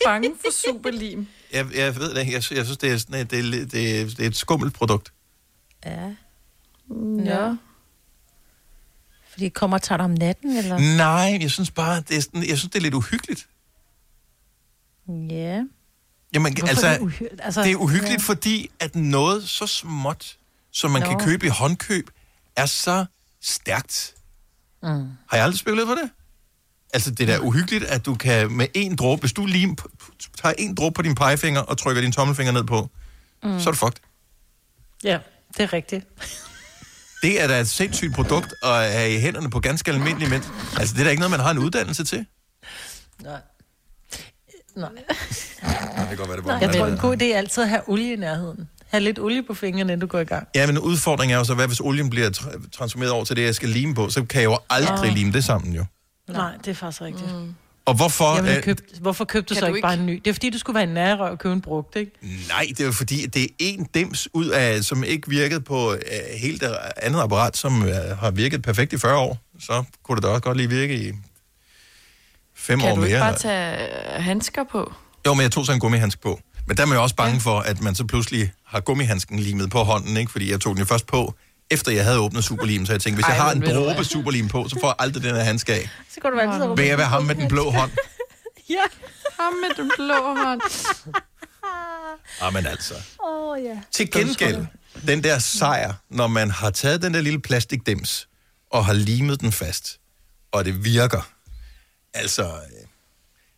bange for superlim. Jeg, jeg ved det ikke. Jeg, jeg synes, det er, sådan, et- det, er, lidt- det, er, det er et skummelt produkt. Ja. Ja. Fordi det kommer og tager dig om natten, eller? Nej, jeg synes bare, det er, sådan, jeg synes, det er lidt uhyggeligt. Ja. Jamen, Hvorfor altså, det uhy- altså, det er uhyggeligt, ja. fordi at noget så småt, som man Nå. kan købe i håndkøb, er så stærkt. Mm. Har jeg aldrig spekuleret på det? Altså, det er da uhyggeligt, at du kan med en dråbe, hvis du lige tager en dråbe på din pegefinger og trykker din tommelfinger ned på, mm. så er du fucked. Ja, det er rigtigt. Det er da et sindssygt produkt at have i hænderne på ganske almindelige mænd. Altså, det er da ikke noget, man har en uddannelse til. Nej. Nej. Det kan godt være, det var Jeg tror, en god idé er altid at have olie i nærheden. Ha' lidt olie på fingrene, inden du går i gang. Ja, men udfordringen er jo så, hvad hvis olien bliver tra- transformeret over til det, jeg skal lime på, så kan jeg jo aldrig Åh. lime det sammen, jo. Nej, det er faktisk rigtigt. Mm. Og hvorfor... Jeg ville øh, købe, hvorfor købte du Kan så du ikke ikke- bare en ny? Det er fordi, du skulle være en nærrøv og købe en brugt, ikke? Nej, det er fordi, det er en dims ud af, som ikke virkede på øh, helt det andet apparat, som øh, har virket perfekt i 40 år. Så kunne det da også godt lige virke i fem år Kan du mere. ikke bare tage handsker på? Jo, men jeg tog så en gummihandsk på. Men der er man jo også bange for, at man så pludselig har gummihandsken limet på hånden, ikke? Fordi jeg tog den jo først på, efter jeg havde åbnet superlim, så jeg tænkte, hvis Ej, jeg har men en ved du dråbe hvad? superlim på, så får jeg aldrig den her handske af. Så går du altid og Vil jeg være ham med den blå hånd? Ja. Ham med den blå hånd. Ah, men altså. Åh, oh, ja. Til gengæld, den der sejr, når man har taget den der lille plastikdims, og har limet den fast, og det virker. Altså,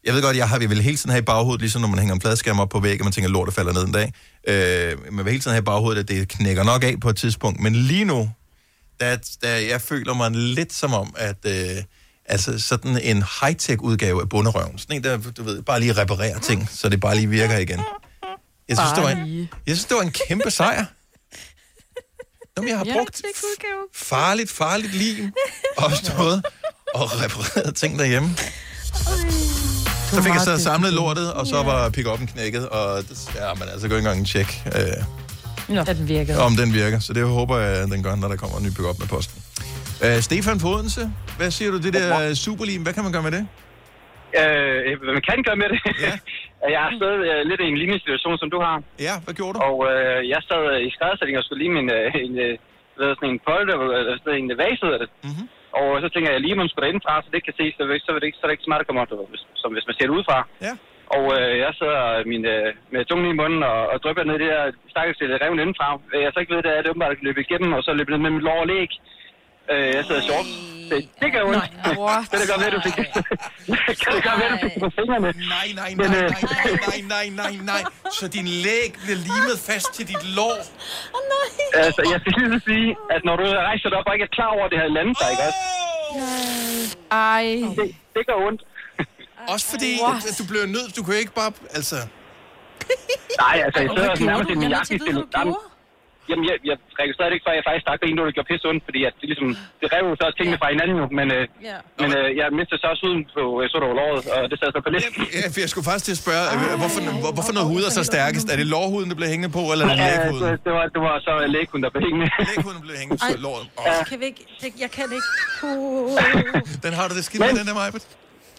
jeg ved godt, jeg har vi vil hele tiden have i baghovedet, ligesom når man hænger en pladskærm op på væggen, og man tænker, lort, der falder ned en dag. Øh, man vil hele tiden have i baghovedet, at det knækker nok af på et tidspunkt. Men lige nu, der, der jeg føler mig lidt som om, at øh, altså sådan en high-tech udgave af bunderøven. Sådan en, der, du ved, bare lige reparerer ting, så det bare lige virker igen. Jeg synes, det var en, jeg synes, det var en kæmpe sejr. Jamen, jeg har brugt farligt, farligt lim, og stået og repareret ting derhjemme. Så fik jeg så samlet lortet, og så var pick-up'en knækket, og det, ja, men altså, gå ikke engang en tjek, øh, Ja. At den virker. om den virker. Så det håber jeg, at den gør, når der kommer en ny pick-up med posten. Øh, Stefan Fodense, hvad siger du, det der superlim, hvad kan man gøre med det? Øh, hvad man kan gøre med det? Ja. jeg har stået øh, lidt i en lignende situation, som du har. Ja, hvad gjorde du? Og øh, jeg sad i skræddersætning og skulle lime en, øh, en, øh, sådan en polter, eller sådan en vase det. Mm-hmm. Og så tænker jeg, at limen skulle derindefra, så det kan ses, så, så, vil det ikke, så er det ikke så meget, der kommer som hvis man ser det udefra. Ja. Og øh, jeg sidder min, øh, med tungen i munden og, og drypper ned i det her stakkels revne indenfra. Jeg så ikke ved, det er, at det åbenbart løbet igennem, og så løbet ned med mit lår og læg. Øh, jeg sidder short. Det, det gør ondt. det kan godt være, du fik det. kan det godt være, du fik det på fingrene. Nej, nej, Men, nej, øh, nej, nej, nej, nej, nej. Så din læg bliver limet fast til dit lår. Altså, jeg skal lige sige, at når du rejser dig op og ikke er klar over, at det her landet sig, ikke også? Ej. Det, det gør ondt. Også fordi, at du bliver nødt, du kan ikke bare, altså... Nej, altså, jeg sidder nærmest i min jakke. Jamen, jeg, jeg registrerede det ikke, før jeg faktisk stak og det gjorde pisse ondt, fordi at det ligesom, det rev jo så tingene fra hinanden jo, men, øh, Ja. men øh, jeg mistede så også huden på øh, så over låret, og det sad så på lidt. Ja, for jeg skulle faktisk til at spørge, øh, hvorfor, hvor, hvorfor noget hud er så stærkest? Er det lårhuden, der bliver hængende på, eller er det Ja, læghuden? det, det, var, det var så læghuden, der blev hængende. Læghuden blev hængende på låret. Ej, kan vi ikke... Det, jeg kan ikke... Uh, Den har du det skidt med, den der, Majbet.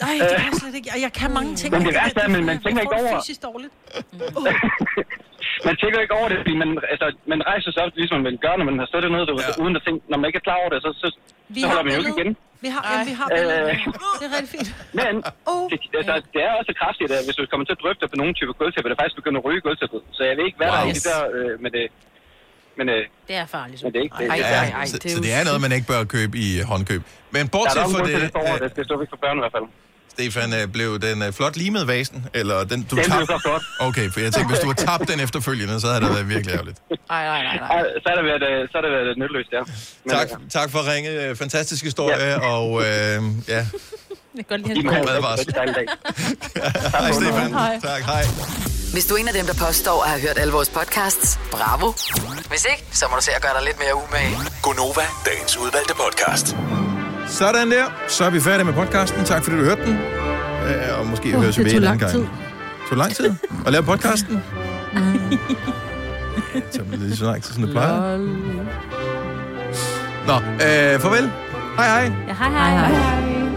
Ej, det kan jeg slet ikke. Og Jeg kan mange ting. Men det værste er, at man- tænker får ikke det over- fysisk dårligt. man tænker ikke over det, fordi man, altså, man rejser sig op, ligesom man gør, når man har stået dernede, du, ja. uden at tænke, når man ikke er klar over det, så, så, Vi så holder man jo ikke igen. Vi har, ja, vi har billedet. Det er rigtig fint. Men det, altså, det er også kraftigt, at hvis du kommer til at drøfte på nogle typer gulvtæppe, det faktisk begynder at ryge gulvtæppet. Så jeg ved ikke, hvad wow. der er i det der øh, med det. Men, øh, Det er farligt. men det er ikke det. Ja, ja, så, så det er noget, man ikke bør købe i øh, håndkøb. Men Der er bortset fra grund til, det, det, står, det, det står ikke for børn i hvert fald. Stefan, øh, blev den øh, flot limet vasen? Eller den, du Den blev tabte? så flot. Okay, for jeg tænkte, hvis du har tabt den efterfølgende, så havde det været virkelig ærgerligt. Nej, nej, nej, Ej, Så er det været, øh, så det været nytteløst, ja. Men, Tak, øh, tak for at ringe. Øh, Fantastisk historie, og øh, ja, Jeg kan godt lide have god en advarsel. Hej, Stefan. Tak, hej. Hvis du er en af dem, der påstår at have hørt alle vores podcasts, bravo. Hvis ikke, så må du se at gøre dig lidt mere umage. Gonova, dagens udvalgte podcast. Sådan der. Så er vi færdige med podcasten. Tak fordi du hørte den. Øh, og måske Åh, høres vi ved en anden lang gang. tid. Det tog lang tid at lave podcasten. Det tog lige så lang tid, som det plejer. Nå, øh, farvel. Hej hej. Ja, hej hej. hej.